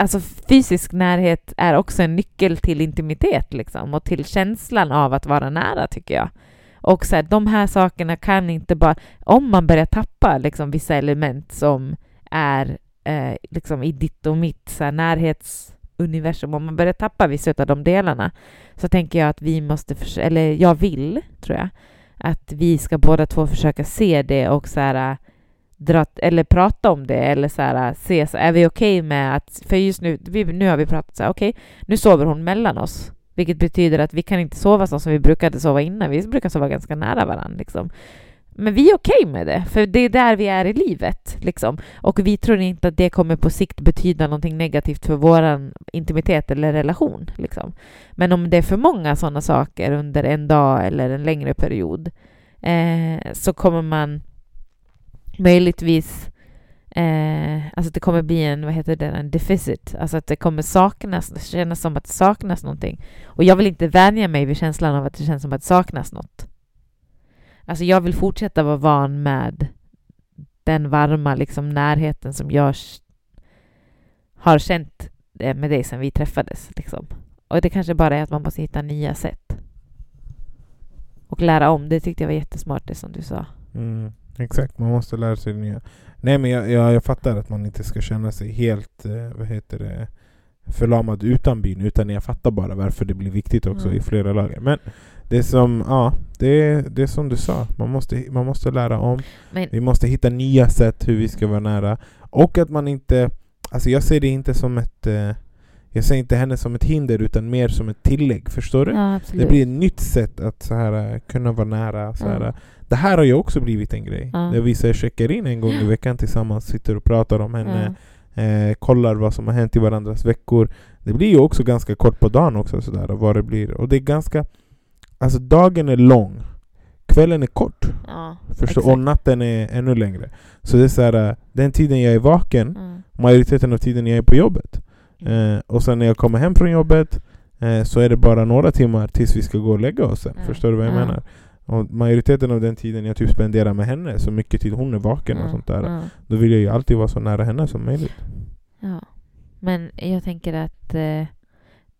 B: alltså fysisk närhet är också en nyckel till intimitet liksom, och till känslan av att vara nära, tycker jag. Och så här, de här sakerna kan inte bara... Om man börjar tappa liksom, vissa element som är eh, liksom i ditt och mitt så här, närhetsuniversum, om man börjar tappa vissa av de delarna, så tänker jag att vi måste, eller jag vill, tror jag, att vi ska båda två försöka se det och så här, dra, eller prata om det eller så här, se, så är vi okej okay med att, för just nu, vi, nu har vi pratat så här, okej, okay, nu sover hon mellan oss, vilket betyder att vi kan inte sova så som vi brukade sova innan, vi brukar sova ganska nära varandra liksom. Men vi är okej okay med det, för det är där vi är i livet. Liksom. Och vi tror inte att det kommer på sikt betyda någonting negativt för vår intimitet eller relation. Liksom. Men om det är för många sådana saker under en dag eller en längre period eh, så kommer man möjligtvis Eh, alltså det kommer bli en, vad heter det, en deficit. Alltså att det kommer saknas, kännas som att det saknas någonting. Och jag vill inte vänja mig vid känslan av att det känns som att det saknas något. Alltså jag vill fortsätta vara van med den varma liksom, närheten som jag har känt eh, med dig sedan vi träffades. Liksom. Och det kanske bara är att man måste hitta nya sätt. Och lära om. Det tyckte jag var jättesmart det som du sa.
A: Mm, exakt, man måste lära sig nya. Nej men jag, jag, jag, fattar att man inte ska känna sig helt eh, vad heter det, förlamad utan byn. Utan jag fattar bara varför det blir viktigt också mm. i flera lager. Men det som, ja, det, det som du sa. Man måste, man måste lära om. Men, vi måste hitta nya sätt hur vi ska vara nära. Och att man inte... Alltså jag ser det inte som ett... Eh, jag ser inte henne som ett hinder utan mer som ett tillägg. Förstår du?
B: Ja,
A: det blir ett nytt sätt att så här, eh, kunna vara nära. Så här. Ja. Det här har ju också blivit en grej. Ja. Där vi så checkar in en gång i veckan tillsammans, sitter och pratar om henne. Eh, kollar vad som har hänt i varandras veckor. Det blir ju också ganska kort på dagen också. Så där, vad det blir. Och det är ganska Alltså dagen är lång, kvällen är kort.
B: Ja,
A: förstår, och natten är ännu längre. Så det är så här, äh, den tiden jag är vaken, mm. majoriteten av tiden jag är på jobbet. Mm. Eh, och sen när jag kommer hem från jobbet eh, så är det bara några timmar tills vi ska gå och lägga oss sen. Mm. Förstår du vad jag menar? Och majoriteten av den tiden jag typ spenderar med henne, så mycket tid hon är vaken och sånt där. Då vill jag ju alltid vara så nära henne som möjligt.
B: Ja. Men jag tänker att eh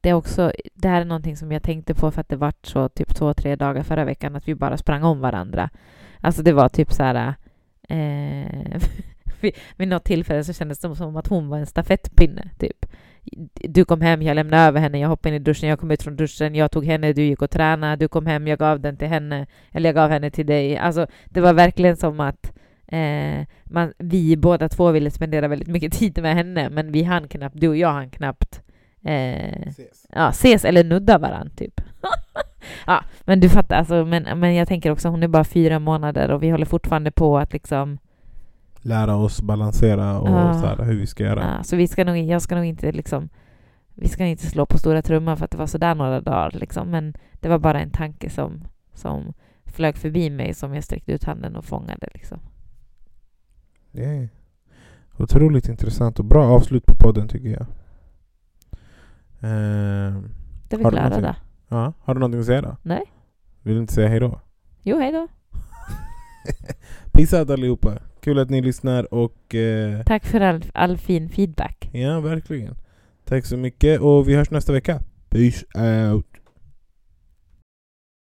B: det, är också, det här är någonting som jag tänkte på för att det var så typ två, tre dagar förra veckan att vi bara sprang om varandra. Alltså det var typ så här... Eh, vid något tillfälle så kändes det som att hon var en stafettpinne, typ. Du kom hem, jag lämnade över henne, jag hoppade in i duschen, jag kom ut från duschen, jag tog henne, du gick och tränade, du kom hem, jag gav den till henne, eller jag gav henne till dig. Alltså, det var verkligen som att eh, man, vi båda två ville spendera väldigt mycket tid med henne, men vi hann knappt, du och jag hann knappt Eh, ses. Ja, ses eller nudda varandra, typ. ja, men du fattar, alltså, men, men jag tänker också, hon är bara fyra månader och vi håller fortfarande på att liksom
A: lära oss balansera och ja. så här, hur vi ska göra.
B: Ja, så vi ska nog, jag ska nog inte liksom vi ska inte slå på stora trumman för att det var sådär några dagar, liksom. men det var bara en tanke som, som flög förbi mig som jag sträckte ut handen och fångade. Liksom.
A: Det är otroligt intressant och bra avslut på podden tycker jag.
B: Eh, det är vi klara då.
A: Ja, har du någonting att säga då?
B: Nej.
A: Vill du inte säga hej då?
B: Jo, hej
A: out allihopa. Kul att ni lyssnar och... Eh,
B: Tack för all, all fin feedback.
A: Ja, verkligen. Tack så mycket och vi hörs nästa vecka. Peace out.